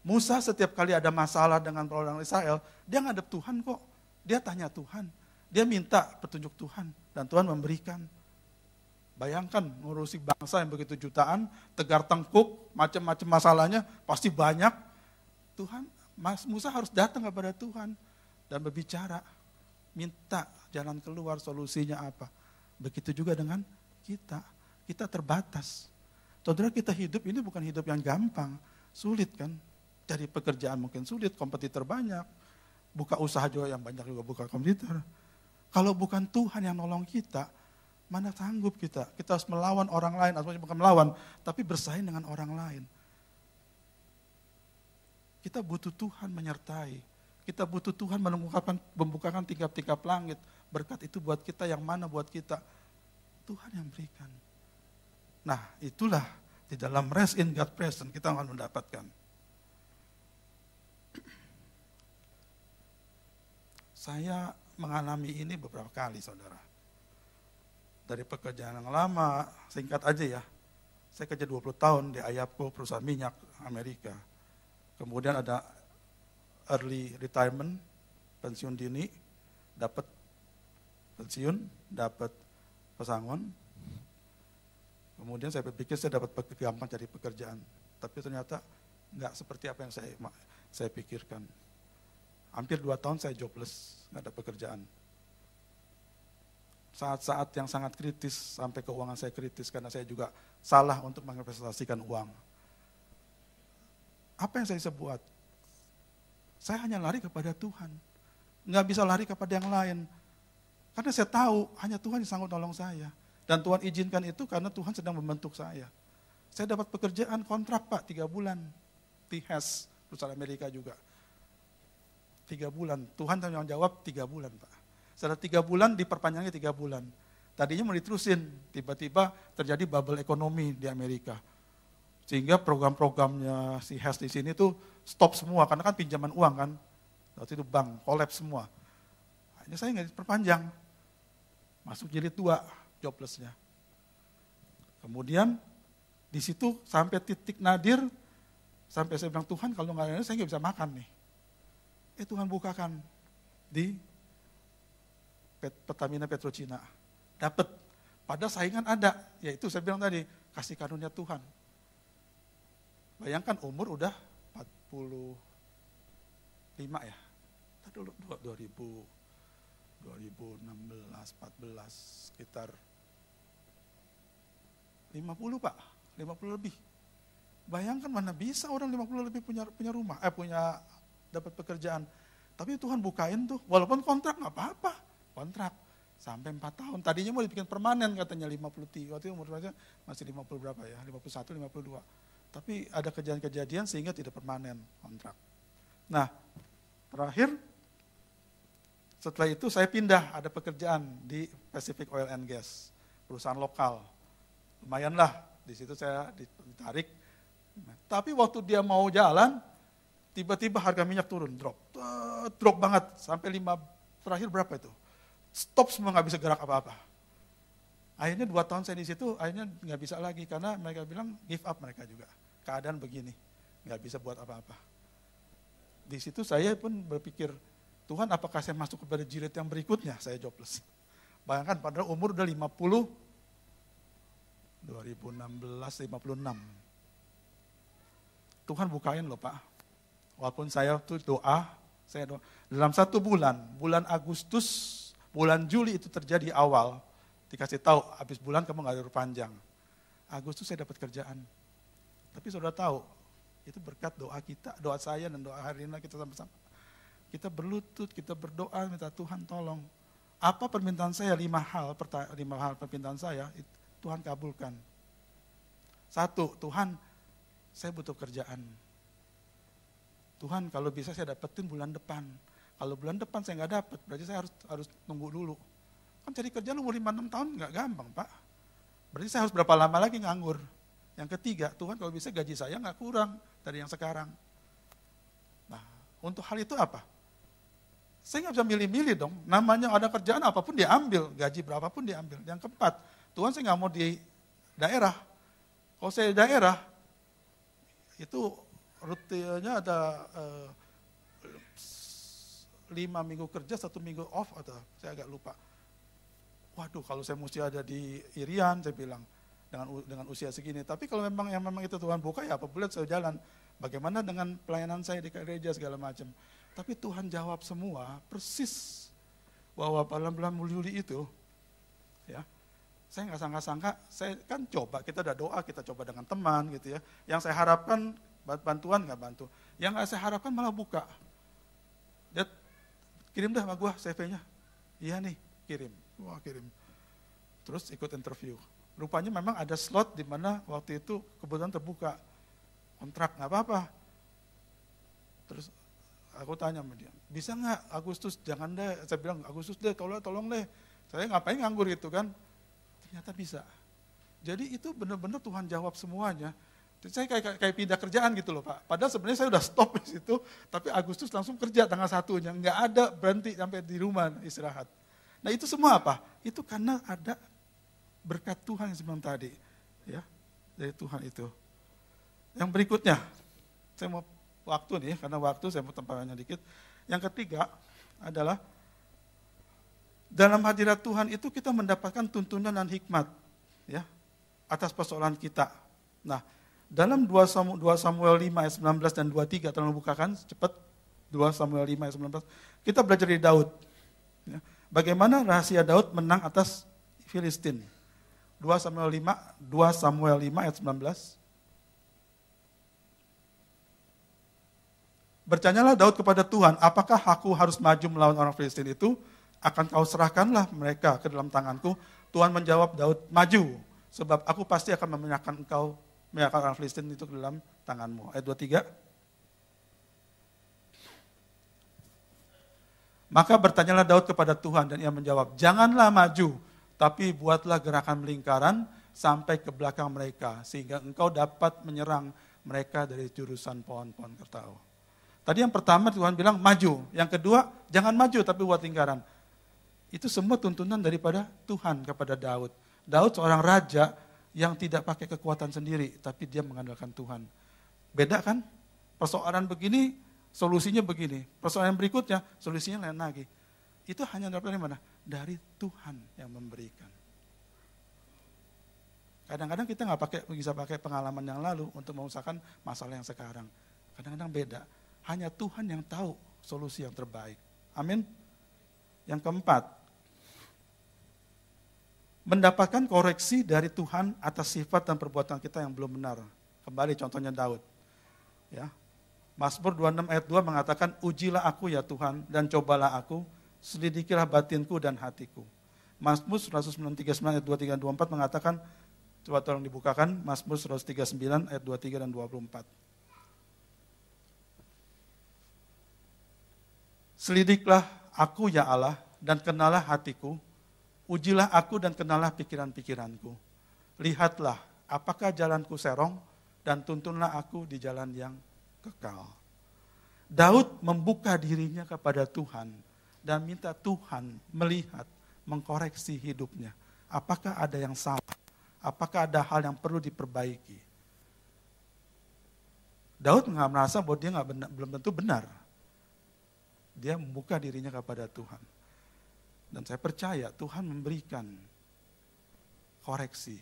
Musa setiap kali ada masalah dengan orang Israel, dia ngadep Tuhan kok. Dia tanya Tuhan. Dia minta petunjuk Tuhan. Dan Tuhan memberikan. Bayangkan ngurusi bangsa yang begitu jutaan, tegar tengkuk, macam-macam masalahnya, pasti banyak. Tuhan, Mas Musa harus datang kepada Tuhan dan berbicara. Minta jalan keluar, solusinya apa. Begitu juga dengan kita kita terbatas. Saudara kita hidup ini bukan hidup yang gampang, sulit kan. Cari pekerjaan mungkin sulit, kompetitor banyak. Buka usaha juga yang banyak juga buka kompetitor. Kalau bukan Tuhan yang nolong kita, mana sanggup kita? Kita harus melawan orang lain, atau bukan melawan, tapi bersaing dengan orang lain. Kita butuh Tuhan menyertai. Kita butuh Tuhan membukakan, membukakan tingkap-tingkap langit. Berkat itu buat kita, yang mana buat kita? Tuhan yang berikan. Nah, itulah di dalam rest in God presence kita akan mendapatkan. Saya mengalami ini beberapa kali, saudara. Dari pekerjaan yang lama, singkat aja ya, saya kerja 20 tahun di Ayapko, perusahaan minyak Amerika. Kemudian ada early retirement, pensiun dini, dapat pensiun, dapat pesangon. Kemudian saya berpikir saya dapat gampang cari pekerjaan, tapi ternyata nggak seperti apa yang saya saya pikirkan. Hampir dua tahun saya jobless, nggak ada pekerjaan. Saat-saat yang sangat kritis, sampai keuangan saya kritis karena saya juga salah untuk menginvestasikan uang. Apa yang saya bisa buat? Saya hanya lari kepada Tuhan. Nggak bisa lari kepada yang lain. Karena saya tahu hanya Tuhan yang sanggup tolong saya. Dan Tuhan izinkan itu karena Tuhan sedang membentuk saya. Saya dapat pekerjaan kontrak Pak, tiga bulan. THES, perusahaan Amerika juga. Tiga bulan, Tuhan tanggung jawab tiga bulan Pak. Setelah tiga bulan diperpanjangnya tiga bulan. Tadinya mau diterusin, tiba-tiba terjadi bubble ekonomi di Amerika. Sehingga program-programnya si HES di sini tuh stop semua, karena kan pinjaman uang kan. Waktu itu bank, kolaps semua. Hanya saya nggak diperpanjang. Masuk jilid dua, joblessnya. Kemudian di situ sampai titik nadir, sampai saya bilang, Tuhan kalau nggak ada saya nggak bisa makan nih eh Tuhan bukakan di Pertamina Petrocina. Dapat. Pada saingan ada, yaitu saya bilang tadi, kasih karunia Tuhan. Bayangkan umur udah 45 ya. Tadi dulu 2000 2016, 14 sekitar 50 Pak, 50 lebih. Bayangkan mana bisa orang 50 lebih punya punya rumah, eh punya dapat pekerjaan. Tapi Tuhan bukain tuh, walaupun kontrak nggak apa-apa, kontrak sampai 4 tahun. Tadinya mau dibikin permanen katanya 50 waktu itu umur saya masih 50 berapa ya, 51, 52. Tapi ada kejadian-kejadian sehingga tidak permanen kontrak. Nah, terakhir setelah itu saya pindah, ada pekerjaan di Pacific Oil and Gas, perusahaan lokal. Lumayanlah, di situ saya ditarik. Tapi waktu dia mau jalan, tiba-tiba harga minyak turun, drop. Drop banget, sampai lima, terakhir berapa itu? Stop semua nggak bisa gerak apa-apa. Akhirnya dua tahun saya di situ, akhirnya nggak bisa lagi karena mereka bilang give up mereka juga. Keadaan begini, nggak bisa buat apa-apa. Di situ saya pun berpikir, Tuhan apakah saya masuk kepada jilid yang berikutnya? Saya jobless. Bayangkan pada umur udah 50, 2016, 56. Tuhan bukain loh Pak Walaupun saya tuh doa, saya doa. Dalam satu bulan, bulan Agustus, bulan Juli itu terjadi awal. Dikasih tahu, habis bulan kamu nggak ada panjang. Agustus saya dapat kerjaan. Tapi saudara tahu, itu berkat doa kita, doa saya dan doa Harina kita sama-sama. Kita berlutut, kita berdoa, minta Tuhan tolong. Apa permintaan saya? Lima hal, lima hal permintaan saya, Tuhan kabulkan. Satu, Tuhan, saya butuh kerjaan Tuhan kalau bisa saya dapetin bulan depan. Kalau bulan depan saya nggak dapet, berarti saya harus harus tunggu dulu. Kan cari kerja lu umur 5-6 tahun nggak gampang Pak. Berarti saya harus berapa lama lagi nganggur. Yang ketiga, Tuhan kalau bisa gaji saya nggak kurang dari yang sekarang. Nah, untuk hal itu apa? Saya nggak bisa milih-milih dong. Namanya ada kerjaan apa pun diambil, gaji berapapun diambil. Yang keempat, Tuhan saya nggak mau di daerah. Kalau saya di daerah, itu rutenya ada uh, lima minggu kerja, satu minggu off atau saya agak lupa. Waduh, kalau saya mesti ada di Irian, saya bilang dengan dengan usia segini. Tapi kalau memang yang memang itu Tuhan buka ya apa boleh saya jalan. Bagaimana dengan pelayanan saya di gereja segala macam. Tapi Tuhan jawab semua persis bahwa dalam bulan Juli itu, ya, saya nggak sangka-sangka, saya kan coba, kita udah doa, kita coba dengan teman gitu ya. Yang saya harapkan bantuan nggak bantu. Yang nggak saya harapkan malah buka. Dia kirim dah sama gua CV-nya. Iya nih, kirim. Wah kirim. Terus ikut interview. Rupanya memang ada slot di mana waktu itu kebetulan terbuka. Kontrak nggak apa-apa. Terus aku tanya sama dia, bisa nggak Agustus jangan deh, saya bilang Agustus deh, tolong tolong deh. Saya ngapain nganggur gitu kan? Ternyata bisa. Jadi itu benar-benar Tuhan jawab semuanya. Saya kayak, kayak pindah kerjaan gitu loh Pak. Padahal sebenarnya saya udah stop di situ, tapi Agustus langsung kerja tanggal satunya. Nggak ada berhenti sampai di rumah istirahat. Nah itu semua apa? Itu karena ada berkat Tuhan yang sebelum tadi. ya Dari Tuhan itu. Yang berikutnya, saya mau waktu nih, karena waktu saya mau tempatnya dikit. Yang ketiga adalah dalam hadirat Tuhan itu kita mendapatkan tuntunan dan hikmat ya atas persoalan kita. Nah, dalam 2 Samuel 5 ayat 19 dan 23 tolong bukakan cepat 2 Samuel 5 ayat 19. Kita belajar dari Daud. Ya. Bagaimana rahasia Daud menang atas Filistin? 2 Samuel 5, 2 Samuel 5 ayat 19. Bertanyalah Daud kepada Tuhan, apakah aku harus maju melawan orang Filistin itu? Akan kau serahkanlah mereka ke dalam tanganku. Tuhan menjawab Daud, maju, sebab aku pasti akan menyerahkan engkau, menyerahkan orang Filistin itu ke dalam tanganmu. Ayat 23. Maka bertanyalah Daud kepada Tuhan dan ia menjawab, janganlah maju, tapi buatlah gerakan melingkaran sampai ke belakang mereka, sehingga engkau dapat menyerang mereka dari jurusan pohon-pohon kertau. Tadi yang pertama Tuhan bilang maju, yang kedua jangan maju tapi buat lingkaran. Itu semua tuntunan daripada Tuhan kepada Daud. Daud seorang raja yang tidak pakai kekuatan sendiri, tapi dia mengandalkan Tuhan. Beda kan? Persoalan begini, solusinya begini. Persoalan berikutnya, solusinya lain lagi. Itu hanya dari mana? Dari Tuhan yang memberikan. Kadang-kadang kita nggak pakai bisa pakai pengalaman yang lalu untuk mengusahakan masalah yang sekarang. Kadang-kadang beda. Hanya Tuhan yang tahu solusi yang terbaik. Amin. Yang keempat, mendapatkan koreksi dari Tuhan atas sifat dan perbuatan kita yang belum benar. Kembali contohnya Daud. Ya. Mazmur 26 ayat 2 mengatakan, Ujilah aku ya Tuhan dan cobalah aku, selidikilah batinku dan hatiku. Mazmur 139 ayat 23 dan 24 mengatakan, coba tolong dibukakan, Mazmur 139 ayat 23 dan 24. Selidiklah aku ya Allah dan kenalah hatiku. Ujilah aku dan kenalah pikiran-pikiranku. Lihatlah apakah jalanku serong dan tuntunlah aku di jalan yang kekal. Daud membuka dirinya kepada Tuhan dan minta Tuhan melihat, mengkoreksi hidupnya. Apakah ada yang salah? Apakah ada hal yang perlu diperbaiki? Daud nggak merasa bahwa dia nggak belum tentu benar dia membuka dirinya kepada Tuhan. Dan saya percaya Tuhan memberikan koreksi,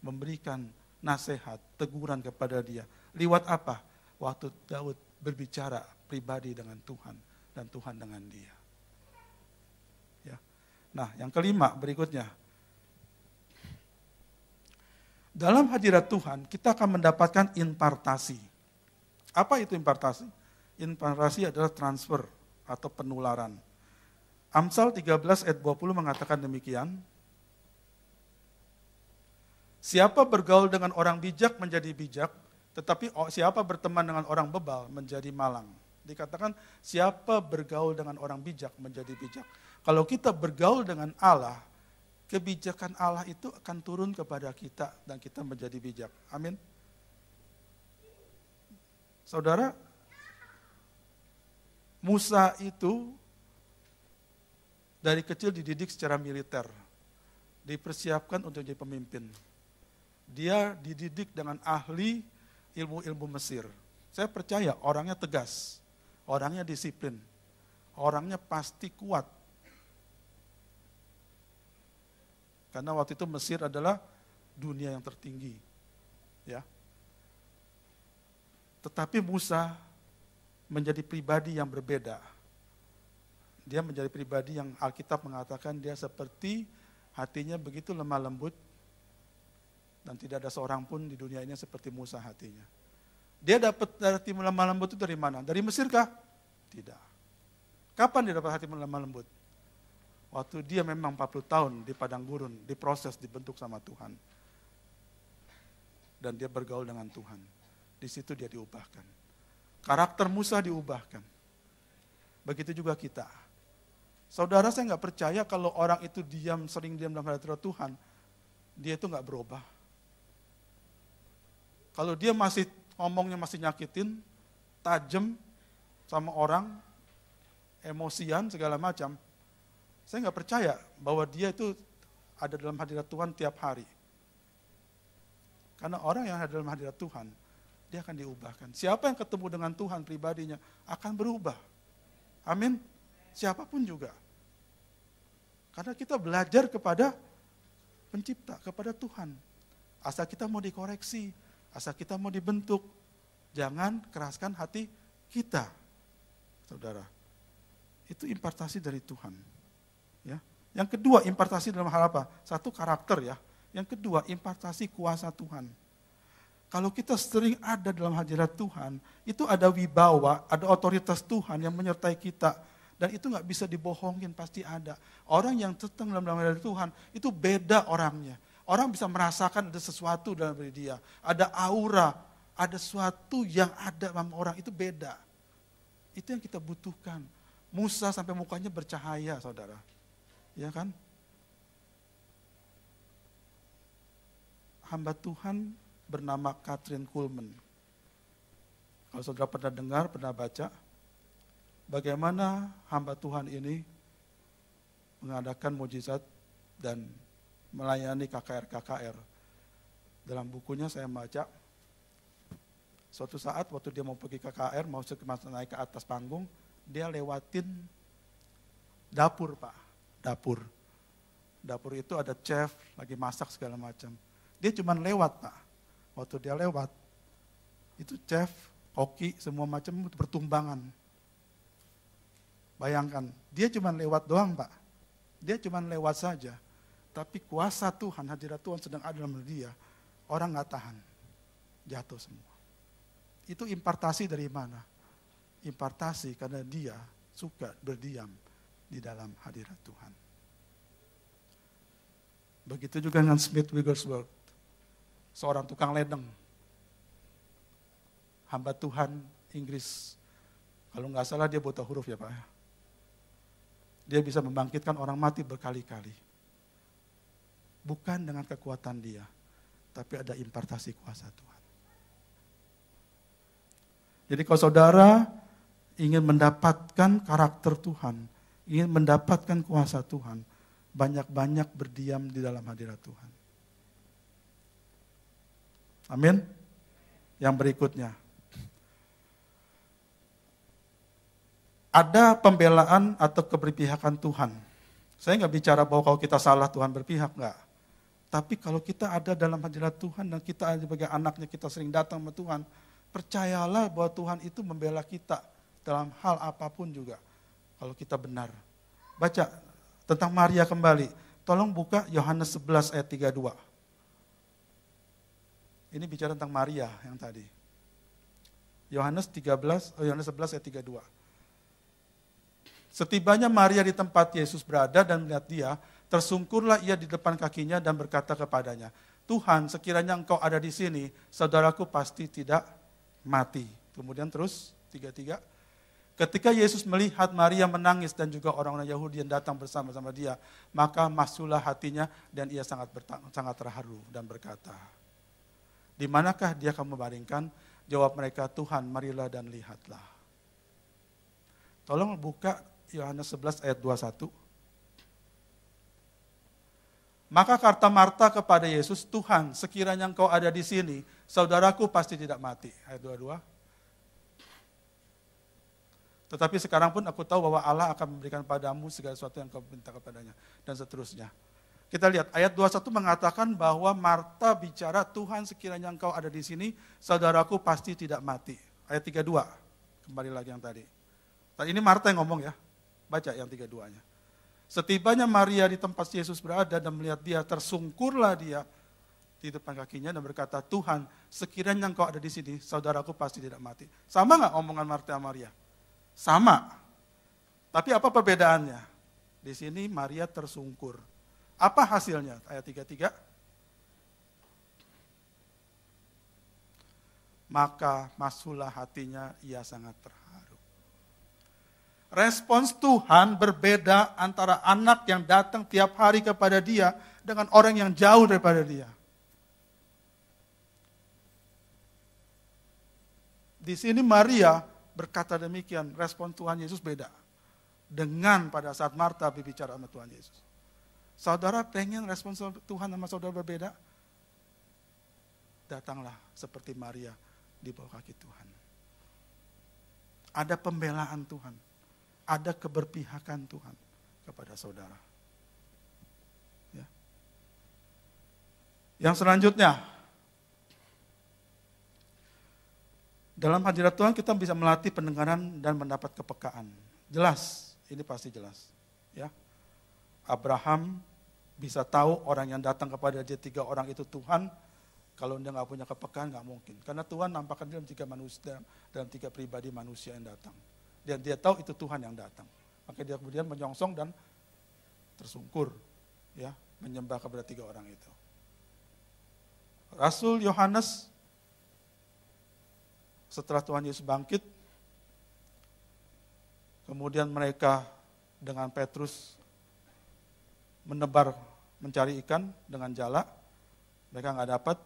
memberikan nasihat, teguran kepada dia. Lewat apa? Waktu Daud berbicara pribadi dengan Tuhan dan Tuhan dengan dia. Ya. Nah, yang kelima berikutnya. Dalam hadirat Tuhan, kita akan mendapatkan impartasi. Apa itu impartasi? Impartasi adalah transfer atau penularan. Amsal 13 ayat 20 mengatakan demikian. Siapa bergaul dengan orang bijak menjadi bijak, tetapi siapa berteman dengan orang bebal menjadi malang. Dikatakan siapa bergaul dengan orang bijak menjadi bijak. Kalau kita bergaul dengan Allah, kebijakan Allah itu akan turun kepada kita dan kita menjadi bijak. Amin. Saudara, Musa itu dari kecil dididik secara militer, dipersiapkan untuk jadi pemimpin. Dia dididik dengan ahli ilmu-ilmu Mesir. Saya percaya orangnya tegas, orangnya disiplin, orangnya pasti kuat. Karena waktu itu Mesir adalah dunia yang tertinggi. Ya. Tetapi Musa menjadi pribadi yang berbeda. Dia menjadi pribadi yang Alkitab mengatakan dia seperti hatinya begitu lemah lembut dan tidak ada seorang pun di dunia ini seperti Musa hatinya. Dia dapat hati lemah lembut itu dari mana? Dari Mesir kah? Tidak. Kapan dia dapat hati lemah lembut? Waktu dia memang 40 tahun di padang gurun, diproses, dibentuk sama Tuhan. Dan dia bergaul dengan Tuhan. Di situ dia diubahkan. Karakter Musa diubahkan. Begitu juga kita. Saudara saya nggak percaya kalau orang itu diam, sering diam dalam hadirat Tuhan, dia itu nggak berubah. Kalau dia masih ngomongnya masih nyakitin, tajam sama orang, emosian segala macam, saya nggak percaya bahwa dia itu ada dalam hadirat Tuhan tiap hari. Karena orang yang ada dalam hadirat Tuhan, dia akan diubahkan. Siapa yang ketemu dengan Tuhan pribadinya akan berubah. Amin. Siapa pun juga. Karena kita belajar kepada pencipta, kepada Tuhan. Asal kita mau dikoreksi, asal kita mau dibentuk, jangan keraskan hati kita. Saudara, itu impartasi dari Tuhan. Ya. Yang kedua, impartasi dalam hal apa? Satu karakter ya. Yang kedua, impartasi kuasa Tuhan. Kalau kita sering ada dalam hadirat Tuhan, itu ada wibawa, ada otoritas Tuhan yang menyertai kita. Dan itu nggak bisa dibohongin, pasti ada. Orang yang tetap dalam hadirat Tuhan, itu beda orangnya. Orang bisa merasakan ada sesuatu dalam diri dia. Ada aura, ada sesuatu yang ada dalam orang, itu beda. Itu yang kita butuhkan. Musa sampai mukanya bercahaya, saudara. Ya kan? Hamba Tuhan bernama Catherine Kuhlman. Kalau saudara pernah dengar, pernah baca, bagaimana hamba Tuhan ini mengadakan mujizat dan melayani KKR-KKR. Dalam bukunya saya baca, suatu saat waktu dia mau pergi KKR, mau naik ke atas panggung, dia lewatin dapur pak, dapur. Dapur itu ada chef, lagi masak segala macam. Dia cuma lewat pak, Waktu dia lewat, itu chef, koki, semua macam bertumbangan. Bayangkan, dia cuma lewat doang Pak. Dia cuma lewat saja. Tapi kuasa Tuhan, hadirat Tuhan sedang ada dalam dia. Orang nggak tahan. Jatuh semua. Itu impartasi dari mana? Impartasi karena dia suka berdiam di dalam hadirat Tuhan. Begitu juga dengan Smith Wigglesworth seorang tukang ledeng. Hamba Tuhan Inggris. Kalau nggak salah dia buta huruf ya Pak. Dia bisa membangkitkan orang mati berkali-kali. Bukan dengan kekuatan dia, tapi ada impartasi kuasa Tuhan. Jadi kalau saudara ingin mendapatkan karakter Tuhan, ingin mendapatkan kuasa Tuhan, banyak-banyak berdiam di dalam hadirat Tuhan. Amin. Yang berikutnya. Ada pembelaan atau keberpihakan Tuhan. Saya nggak bicara bahwa kalau kita salah Tuhan berpihak, nggak. Tapi kalau kita ada dalam hadirat Tuhan dan kita sebagai anaknya kita sering datang ke Tuhan, percayalah bahwa Tuhan itu membela kita dalam hal apa pun juga. Kalau kita benar. Baca tentang Maria kembali. Tolong buka Yohanes 11 ayat 32. Ini bicara tentang Maria yang tadi. Yohanes 13, oh Yohanes 11 ayat 32. Setibanya Maria di tempat Yesus berada dan melihat dia, tersungkurlah ia di depan kakinya dan berkata kepadanya, Tuhan sekiranya engkau ada di sini, saudaraku pasti tidak mati. Kemudian terus, tiga-tiga. Ketika Yesus melihat Maria menangis dan juga orang-orang Yahudi yang datang bersama-sama dia, maka masuklah hatinya dan ia sangat sangat terharu dan berkata, di manakah dia akan membaringkan? Jawab mereka, Tuhan marilah dan lihatlah. Tolong buka Yohanes 11 ayat 21. Maka kata Marta kepada Yesus, Tuhan sekiranya engkau ada di sini, saudaraku pasti tidak mati. Ayat 22. Tetapi sekarang pun aku tahu bahwa Allah akan memberikan padamu segala sesuatu yang kau minta kepadanya. Dan seterusnya. Kita lihat ayat 21 mengatakan bahwa Marta bicara, Tuhan sekiranya engkau ada di sini, saudaraku pasti tidak mati. Ayat 32, kembali lagi yang tadi. Ini Marta yang ngomong ya, baca yang 32-nya. Setibanya Maria di tempat Yesus berada dan melihat dia, tersungkurlah dia di depan kakinya dan berkata, Tuhan sekiranya engkau ada di sini, saudaraku pasti tidak mati. Sama nggak omongan Marta Maria? Sama. Tapi apa perbedaannya? Di sini Maria tersungkur apa hasilnya? Ayat 33. Maka masuklah hatinya, ia sangat terharu. Respons Tuhan berbeda antara anak yang datang tiap hari kepada dia dengan orang yang jauh daripada dia. Di sini Maria berkata demikian, respon Tuhan Yesus beda. Dengan pada saat Marta berbicara sama Tuhan Yesus. Saudara pengen respon Tuhan sama saudara berbeda? Datanglah seperti Maria di bawah kaki Tuhan. Ada pembelaan Tuhan. Ada keberpihakan Tuhan kepada saudara. Ya. Yang selanjutnya, dalam hadirat Tuhan kita bisa melatih pendengaran dan mendapat kepekaan. Jelas, ini pasti jelas. Ya, Abraham bisa tahu orang yang datang kepada dia tiga orang itu Tuhan, kalau dia nggak punya kepekaan nggak mungkin. Karena Tuhan nampakkan dalam tiga manusia, dalam, tiga pribadi manusia yang datang. Dan dia tahu itu Tuhan yang datang. Maka dia kemudian menyongsong dan tersungkur, ya, menyembah kepada tiga orang itu. Rasul Yohanes setelah Tuhan Yesus bangkit, kemudian mereka dengan Petrus menebar mencari ikan dengan jala, mereka nggak dapat.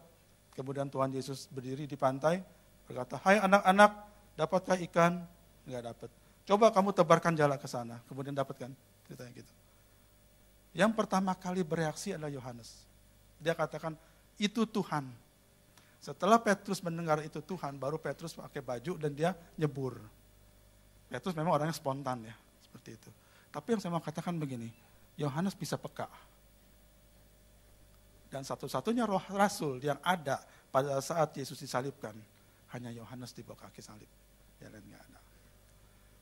Kemudian Tuhan Yesus berdiri di pantai, berkata, Hai anak-anak, dapatkah ikan? Nggak dapat. Coba kamu tebarkan jala ke sana, kemudian dapatkan. Ceritanya gitu. Yang pertama kali bereaksi adalah Yohanes. Dia katakan, itu Tuhan. Setelah Petrus mendengar itu Tuhan, baru Petrus pakai baju dan dia nyebur. Petrus memang orangnya spontan ya, seperti itu. Tapi yang saya mau katakan begini, Yohanes bisa peka. Dan satu-satunya roh rasul yang ada pada saat Yesus disalibkan, hanya Yohanes di bawah kaki salib. Ada.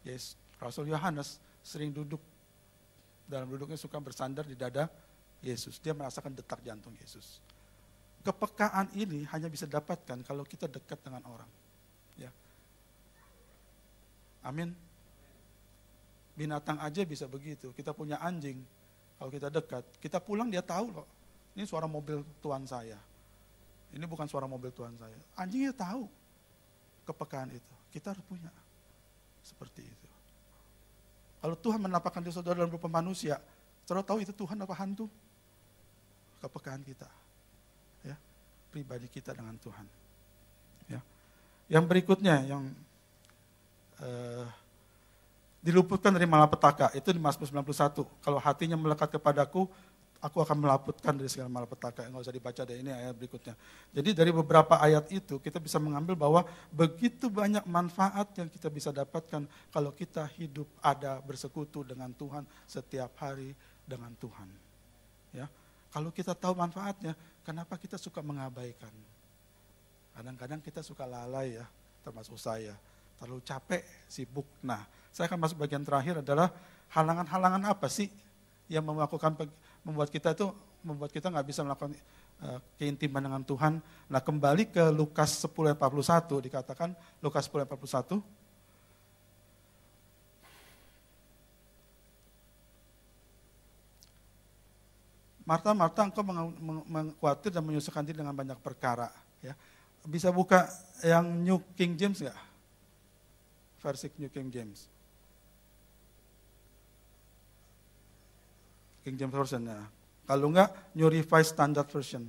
Yes, Rasul Yohanes sering duduk dalam duduknya suka bersandar di dada Yesus. Dia merasakan detak jantung Yesus. Kepekaan ini hanya bisa dapatkan kalau kita dekat dengan orang. Ya. Amin. Binatang aja bisa begitu. Kita punya anjing, kalau kita dekat, kita pulang dia tahu loh. Ini suara mobil tuan saya. Ini bukan suara mobil tuan saya. Anjingnya tahu kepekaan itu. Kita harus punya. Seperti itu. Kalau Tuhan menampakkan di saudara dalam rupa manusia, saudara tahu itu Tuhan apa hantu? Kepekaan kita. Ya, pribadi kita dengan Tuhan. Ya. Yang berikutnya yang uh, diluputkan dari malapetaka. Itu di Mazmur 91. Kalau hatinya melekat kepadaku, aku akan melaputkan dari segala malapetaka. Enggak usah dibaca deh, ini ayat berikutnya. Jadi dari beberapa ayat itu kita bisa mengambil bahwa begitu banyak manfaat yang kita bisa dapatkan kalau kita hidup ada bersekutu dengan Tuhan setiap hari dengan Tuhan. Ya, Kalau kita tahu manfaatnya, kenapa kita suka mengabaikan? Kadang-kadang kita suka lalai ya, termasuk saya terlalu capek, sibuk. Nah, saya akan masuk bagian terakhir adalah halangan-halangan apa sih yang melakukan membuat kita itu membuat kita nggak bisa melakukan uh, keintiman dengan Tuhan. Nah, kembali ke Lukas 10 ayat 41 dikatakan Lukas 10 ayat 41 Marta, Marta, engkau mengkhawatir dan menyusahkan diri dengan banyak perkara. Ya. Bisa buka yang New King James nggak? versi New King James. King James Version ya. Kalau enggak, New Revised Standard Version.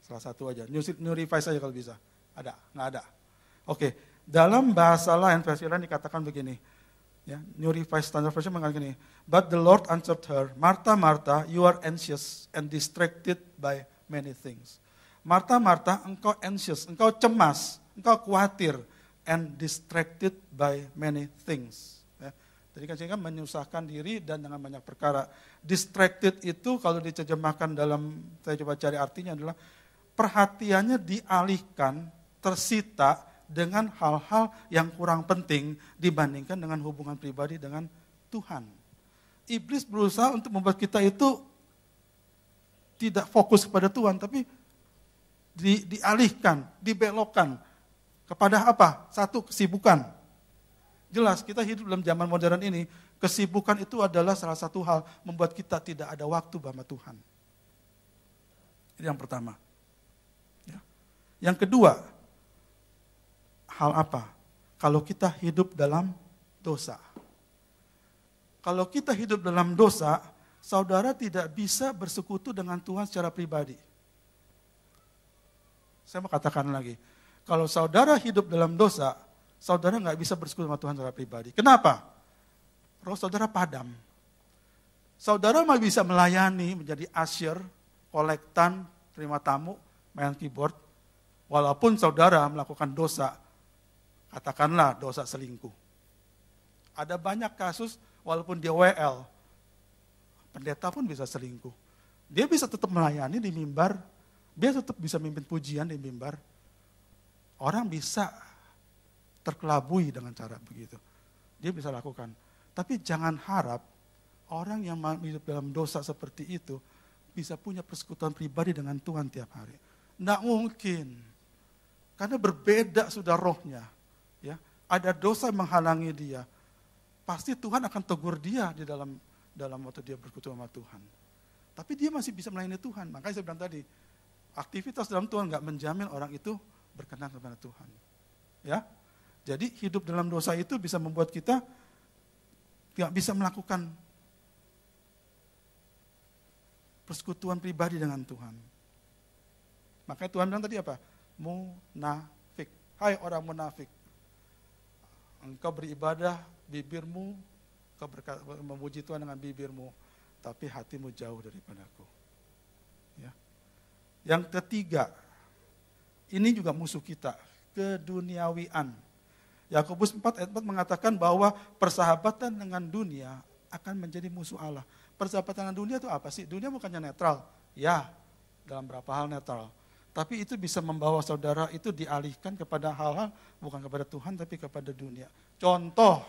Salah satu aja. New, New Revised aja kalau bisa. Ada? Enggak ada. Oke, dalam bahasa lain, versi lain dikatakan begini. Ya, New Revised Standard Version mengatakan gini. But the Lord answered her, Martha, Martha, you are anxious and distracted by many things. Martha, Martha, engkau anxious, engkau cemas, engkau khawatir, and distracted by many things. Jadi kan sehingga menyusahkan diri dan dengan banyak perkara. Distracted itu kalau diterjemahkan dalam, saya coba cari artinya adalah perhatiannya dialihkan, tersita dengan hal-hal yang kurang penting dibandingkan dengan hubungan pribadi dengan Tuhan. Iblis berusaha untuk membuat kita itu tidak fokus kepada Tuhan, tapi di, dialihkan, dibelokkan, kepada apa? Satu, kesibukan. Jelas, kita hidup dalam zaman modern ini, kesibukan itu adalah salah satu hal membuat kita tidak ada waktu bersama Tuhan. Ini yang pertama. Ya. Yang kedua, hal apa? Kalau kita hidup dalam dosa. Kalau kita hidup dalam dosa, saudara tidak bisa bersekutu dengan Tuhan secara pribadi. Saya mau katakan lagi, Kalau saudara hidup dalam dosa, saudara nggak bisa bersekutu sama Tuhan secara pribadi. Kenapa? Roh saudara padam. Saudara masih bisa melayani, menjadi asyir, kolektan, terima tamu, main keyboard. Walaupun saudara melakukan dosa, katakanlah dosa selingkuh. Ada banyak kasus, walaupun dia WL, pendeta pun bisa selingkuh. Dia bisa tetap melayani di mimbar, dia tetap bisa mimpin pujian di mimbar, Orang bisa terkelabui dengan cara begitu. Dia bisa lakukan. Tapi jangan harap orang yang hidup dalam dosa seperti itu bisa punya persekutuan pribadi dengan Tuhan tiap hari. Tidak mungkin. Karena berbeda sudah rohnya. Ya, Ada dosa menghalangi dia. Pasti Tuhan akan tegur dia di dalam dalam waktu dia berkutu sama Tuhan. Tapi dia masih bisa melayani Tuhan. Makanya saya bilang tadi, aktivitas dalam Tuhan nggak menjamin orang itu berkenan kepada Tuhan. Ya, jadi hidup dalam dosa itu bisa membuat kita tidak bisa melakukan persekutuan pribadi dengan Tuhan. Makanya Tuhan bilang tadi apa? Munafik. Hai orang munafik. Engkau beribadah bibirmu, engkau memuji Tuhan dengan bibirmu, tapi hatimu jauh daripadaku. Ya. Yang ketiga, ini juga musuh kita, keduniawian. Yakobus 4 ayat 4 mengatakan bahwa persahabatan dengan dunia akan menjadi musuh Allah. Persahabatan dengan dunia itu apa sih? Dunia bukannya netral. Ya, dalam berapa hal netral. Tapi itu bisa membawa saudara itu dialihkan kepada hal-hal bukan kepada Tuhan tapi kepada dunia. Contoh,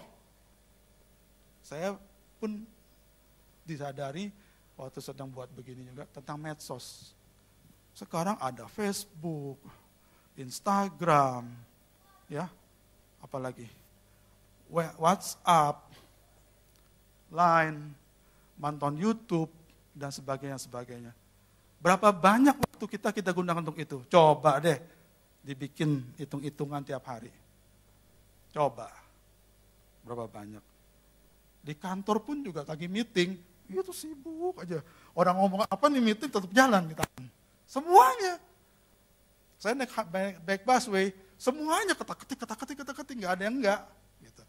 saya pun disadari waktu sedang buat begini juga tentang medsos. Sekarang ada Facebook, Instagram, ya, apalagi WhatsApp, Line, manton YouTube, dan sebagainya sebagainya. Berapa banyak waktu kita kita gunakan untuk itu? Coba deh dibikin hitung-hitungan tiap hari. Coba. Berapa banyak? Di kantor pun juga lagi meeting, itu sibuk aja. Orang ngomong apa nih meeting tetap jalan kita. Semuanya. Saya naik back busway, semuanya ketak-ketik, ketak-ketik, ketak-ketik, nggak ada yang enggak. Gitu.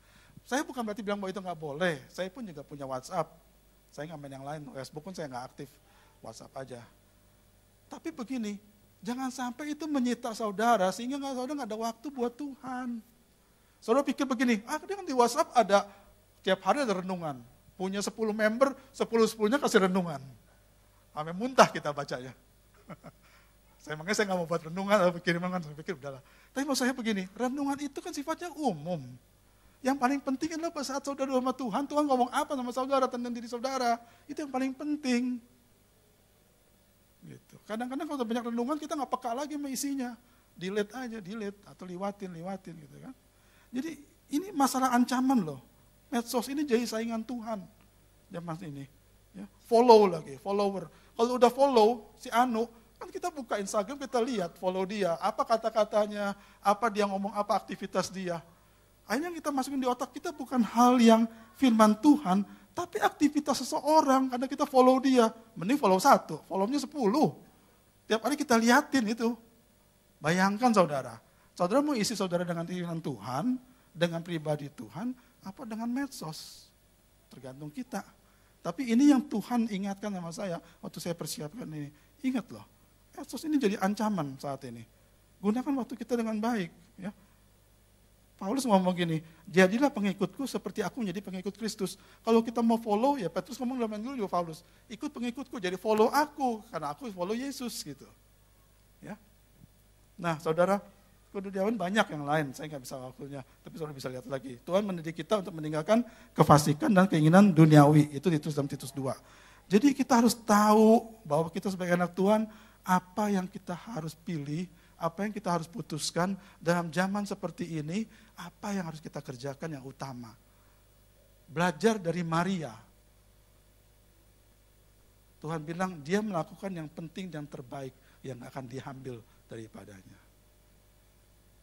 Saya bukan berarti bilang bahwa itu nggak boleh. Saya pun juga punya WhatsApp. Saya nggak main yang lain, Facebook pun saya nggak aktif. WhatsApp aja. Tapi begini, jangan sampai itu menyita saudara sehingga nggak saudara nggak ada waktu buat Tuhan. Saudara pikir begini, ah dia kan di WhatsApp ada tiap hari ada renungan. Punya 10 member, 10-10-nya kasih renungan. Sampai muntah kita bacanya. <laughs> Saya makanya saya nggak mau buat renungan atau kiriman kan, saya pikir udahlah. Tapi mau saya begini, renungan itu kan sifatnya umum. Yang paling penting adalah pada saat saudara sama Tuhan, Tuhan ngomong apa sama saudara tentang diri saudara. Itu yang paling penting. Gitu. Kadang-kadang kalau banyak renungan kita nggak peka lagi sama isinya. Delete aja, delete atau liwatin, liwatin gitu kan. Jadi ini masalah ancaman loh. Medsos ini jadi saingan Tuhan zaman ini. Ya, follow lagi, follower. Kalau udah follow si Anu, Kan kita buka Instagram, kita lihat, follow dia, apa kata-katanya, apa dia ngomong, apa aktivitas dia. Akhirnya kita masukin di otak kita bukan hal yang firman Tuhan, tapi aktivitas seseorang, karena kita follow dia. Mending follow satu, follownya sepuluh. Tiap hari kita liatin itu. Bayangkan saudara, saudara mau isi saudara dengan firman Tuhan, dengan pribadi Tuhan, apa dengan medsos. Tergantung kita. Tapi ini yang Tuhan ingatkan sama saya waktu saya persiapkan ini. Ingat loh, Medsos ini jadi ancaman saat ini. Gunakan waktu kita dengan baik. Ya. Paulus ngomong gini, jadilah pengikutku seperti aku menjadi pengikut Kristus. Kalau kita mau follow, ya Petrus ngomong dalam dulu juga Paulus, ikut pengikutku, jadi follow aku, karena aku follow Yesus gitu. Ya. Nah, saudara, kedudukan banyak yang lain, saya nggak bisa waktunya, tapi saudara bisa lihat lagi. Tuhan mendidik kita untuk meninggalkan kefasikan dan keinginan duniawi, itu ditulis dalam Titus 2. Jadi kita harus tahu bahwa kita sebagai anak Tuhan apa yang kita harus pilih, apa yang kita harus putuskan dalam zaman seperti ini, apa yang harus kita kerjakan yang utama. Belajar dari Maria. Tuhan bilang dia melakukan yang penting dan terbaik yang akan diambil daripadanya.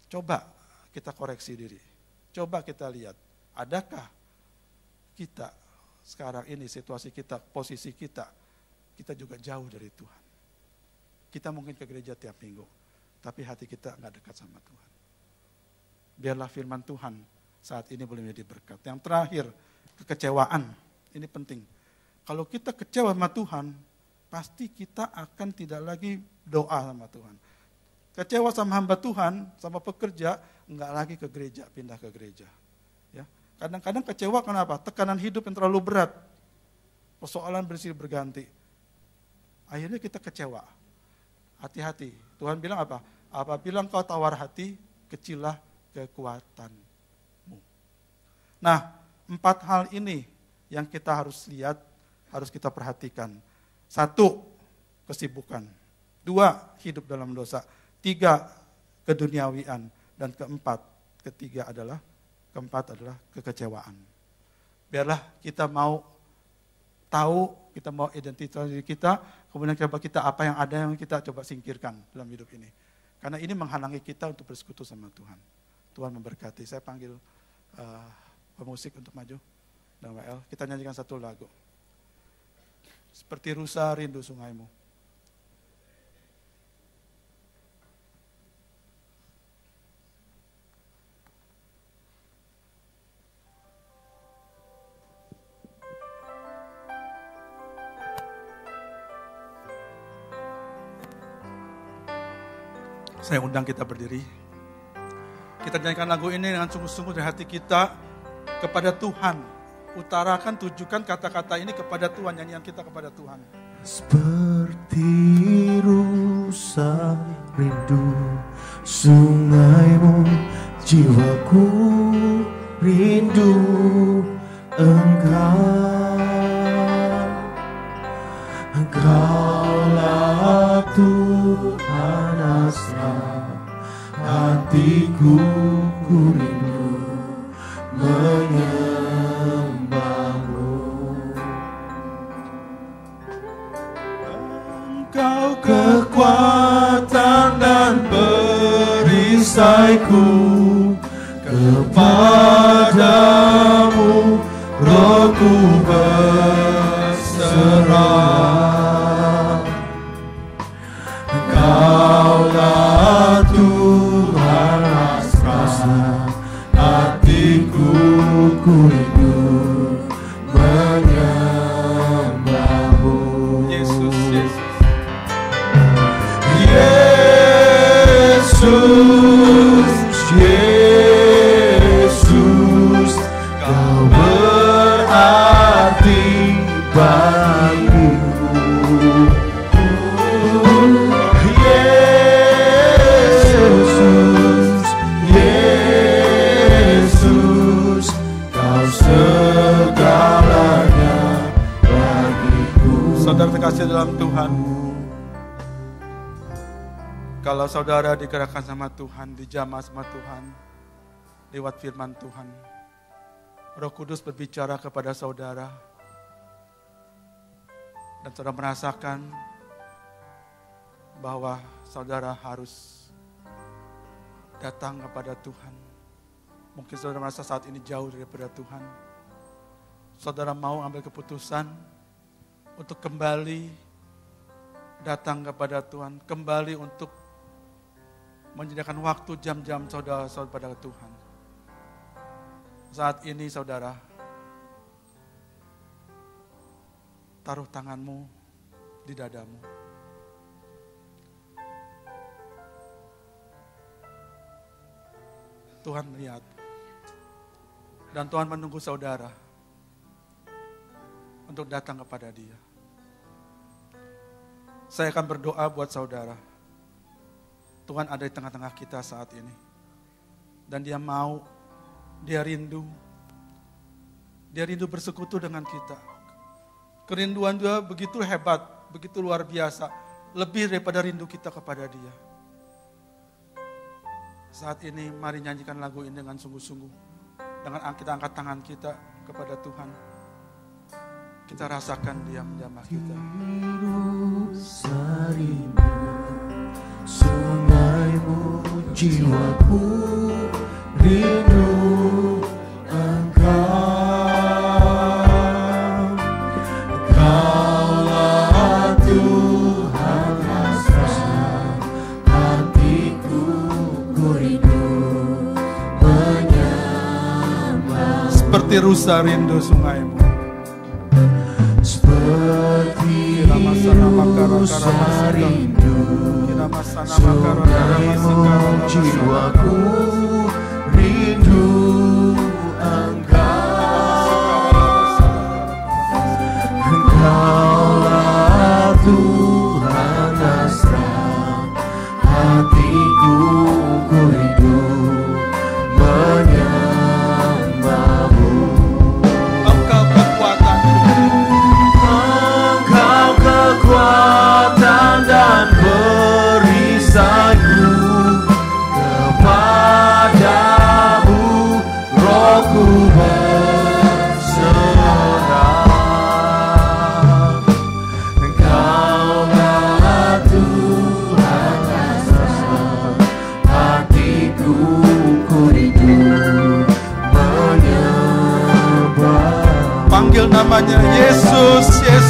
Coba kita koreksi diri. Coba kita lihat, adakah kita sekarang ini situasi kita, posisi kita, kita juga jauh dari Tuhan. Kita mungkin ke gereja tiap minggu, tapi hati kita nggak dekat sama Tuhan. biarlah firman Tuhan saat ini boleh menjadi berkat. Yang terakhir, kekecewaan. Ini penting. Kalau kita kecewa sama Tuhan, pasti kita akan tidak lagi doa sama Tuhan. Kecewa sama hamba Tuhan, sama pekerja, enggak lagi ke gereja, pindah ke gereja. Ya, Kadang-kadang kecewa kenapa? Tekanan hidup yang terlalu berat. Persoalan bersih berganti. Akhirnya kita kecewa. Hati-hati. Tuhan bilang apa? Apabila engkau tawar hati, kecilah kekuatanmu. Nah, empat hal ini yang kita harus lihat, harus kita perhatikan. Satu, kesibukan. Dua, hidup dalam dosa. Tiga, keduniawian. Dan keempat, ketiga adalah Keempat adalah kekecewaan. Biarlah kita mau tahu, kita mau identitas diri kita, kemudian coba kita apa yang ada yang kita coba singkirkan dalam hidup ini. Karena ini menghalangi kita untuk bersekutu sama Tuhan. Tuhan memberkati. Saya panggil uh, pemusik untuk maju. Dan WL, kita nyanyikan satu lagu. Seperti rusa rindu sungaimu. Saya undang kita berdiri. Kita nyanyikan lagu ini dengan sungguh-sungguh dari hati kita kepada Tuhan. Utarakan, tujukan kata-kata ini kepada Tuhan, nyanyian kita kepada Tuhan. Seperti rusa rindu sungaimu, jiwaku rindu engkau. Engkaulah Tuhan hatiku ku rindu menyembahmu. Engkau kekuatan dan perisaiku kepadamu saudara digerakkan sama Tuhan, dijamah sama Tuhan, lewat firman Tuhan. Roh Kudus berbicara kepada saudara. Dan saudara merasakan bahwa saudara harus datang kepada Tuhan. Mungkin saudara merasa saat ini jauh daripada Tuhan. Saudara mau ambil keputusan untuk kembali datang kepada Tuhan, kembali untuk menyediakan waktu jam-jam saudara-saudara pada Tuhan. Saat ini saudara, taruh tanganmu di dadamu. Tuhan melihat. Dan Tuhan menunggu saudara untuk datang kepada dia. Saya akan berdoa buat saudara. Tuhan ada di tengah-tengah kita saat ini. Dan dia mau, dia rindu. Dia rindu bersekutu dengan kita. Kerinduan dia begitu hebat, begitu luar biasa. Lebih daripada rindu kita kepada dia. Saat ini mari nyanyikan lagu ini dengan sungguh-sungguh. Dengan kita angkat tangan kita kepada Tuhan. Kita rasakan dia menjamah kita. Biru jiwaku rindu engkau. Engkaulah Tuhan rasa hatiku ku rindu seperti rusa rindu sungaimu. Seperti rusa rindu Masana jiwaku rindu Engkau. Engkaulah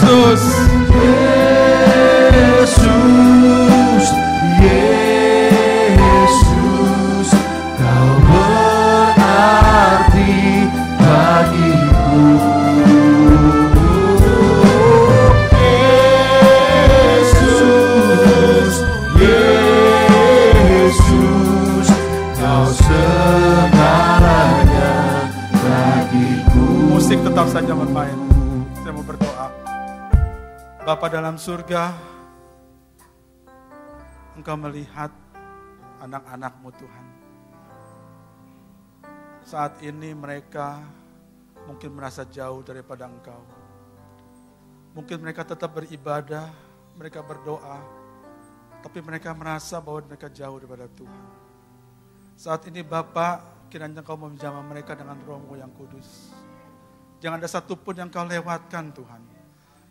Yesus, Yesus. Yesus, Kau berarti bagiku. Yesus, Yesus, Kau segalanya bagiku. Musik tetap saja bermain. Bapa dalam surga, Engkau melihat anak-anakmu Tuhan. Saat ini mereka mungkin merasa jauh daripada Engkau. Mungkin mereka tetap beribadah, mereka berdoa, tapi mereka merasa bahwa mereka jauh daripada Tuhan. Saat ini Bapak, kiranya Engkau menjamah mereka dengan rohmu yang kudus. Jangan ada satupun yang kau lewatkan Tuhan.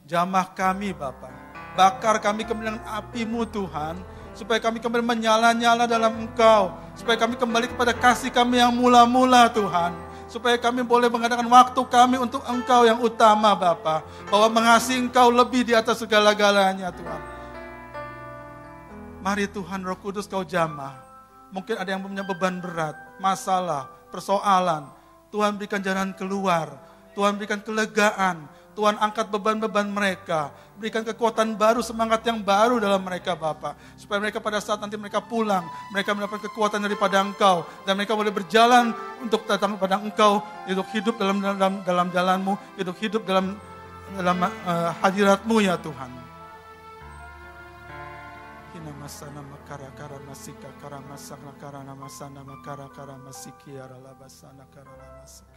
Jamah kami Bapa. Bakar kami kembali dengan apimu Tuhan. Supaya kami kembali menyala-nyala dalam engkau. Supaya kami kembali kepada kasih kami yang mula-mula Tuhan. Supaya kami boleh mengadakan waktu kami untuk engkau yang utama Bapa. Bahwa mengasihi engkau lebih di atas segala-galanya Tuhan. Mari Tuhan Roh Kudus kau jamah. Mungkin ada yang punya beban berat, masalah, persoalan. Tuhan berikan jalan keluar. Tuhan berikan kelegaan. Tuhan angkat beban-beban mereka. Berikan kekuatan baru, semangat yang baru dalam mereka Bapak. Supaya mereka pada saat nanti mereka pulang, mereka mendapat kekuatan daripada Engkau. Dan mereka boleh berjalan untuk datang kepada Engkau. Hidup hidup dalam dalam, dalam jalanmu, hidup hidup dalam dalam uh, hadiratmu ya Tuhan. Hina masana makara kara masika kara masakna kara namasana makara kara masiki aralabasana kara Jesus.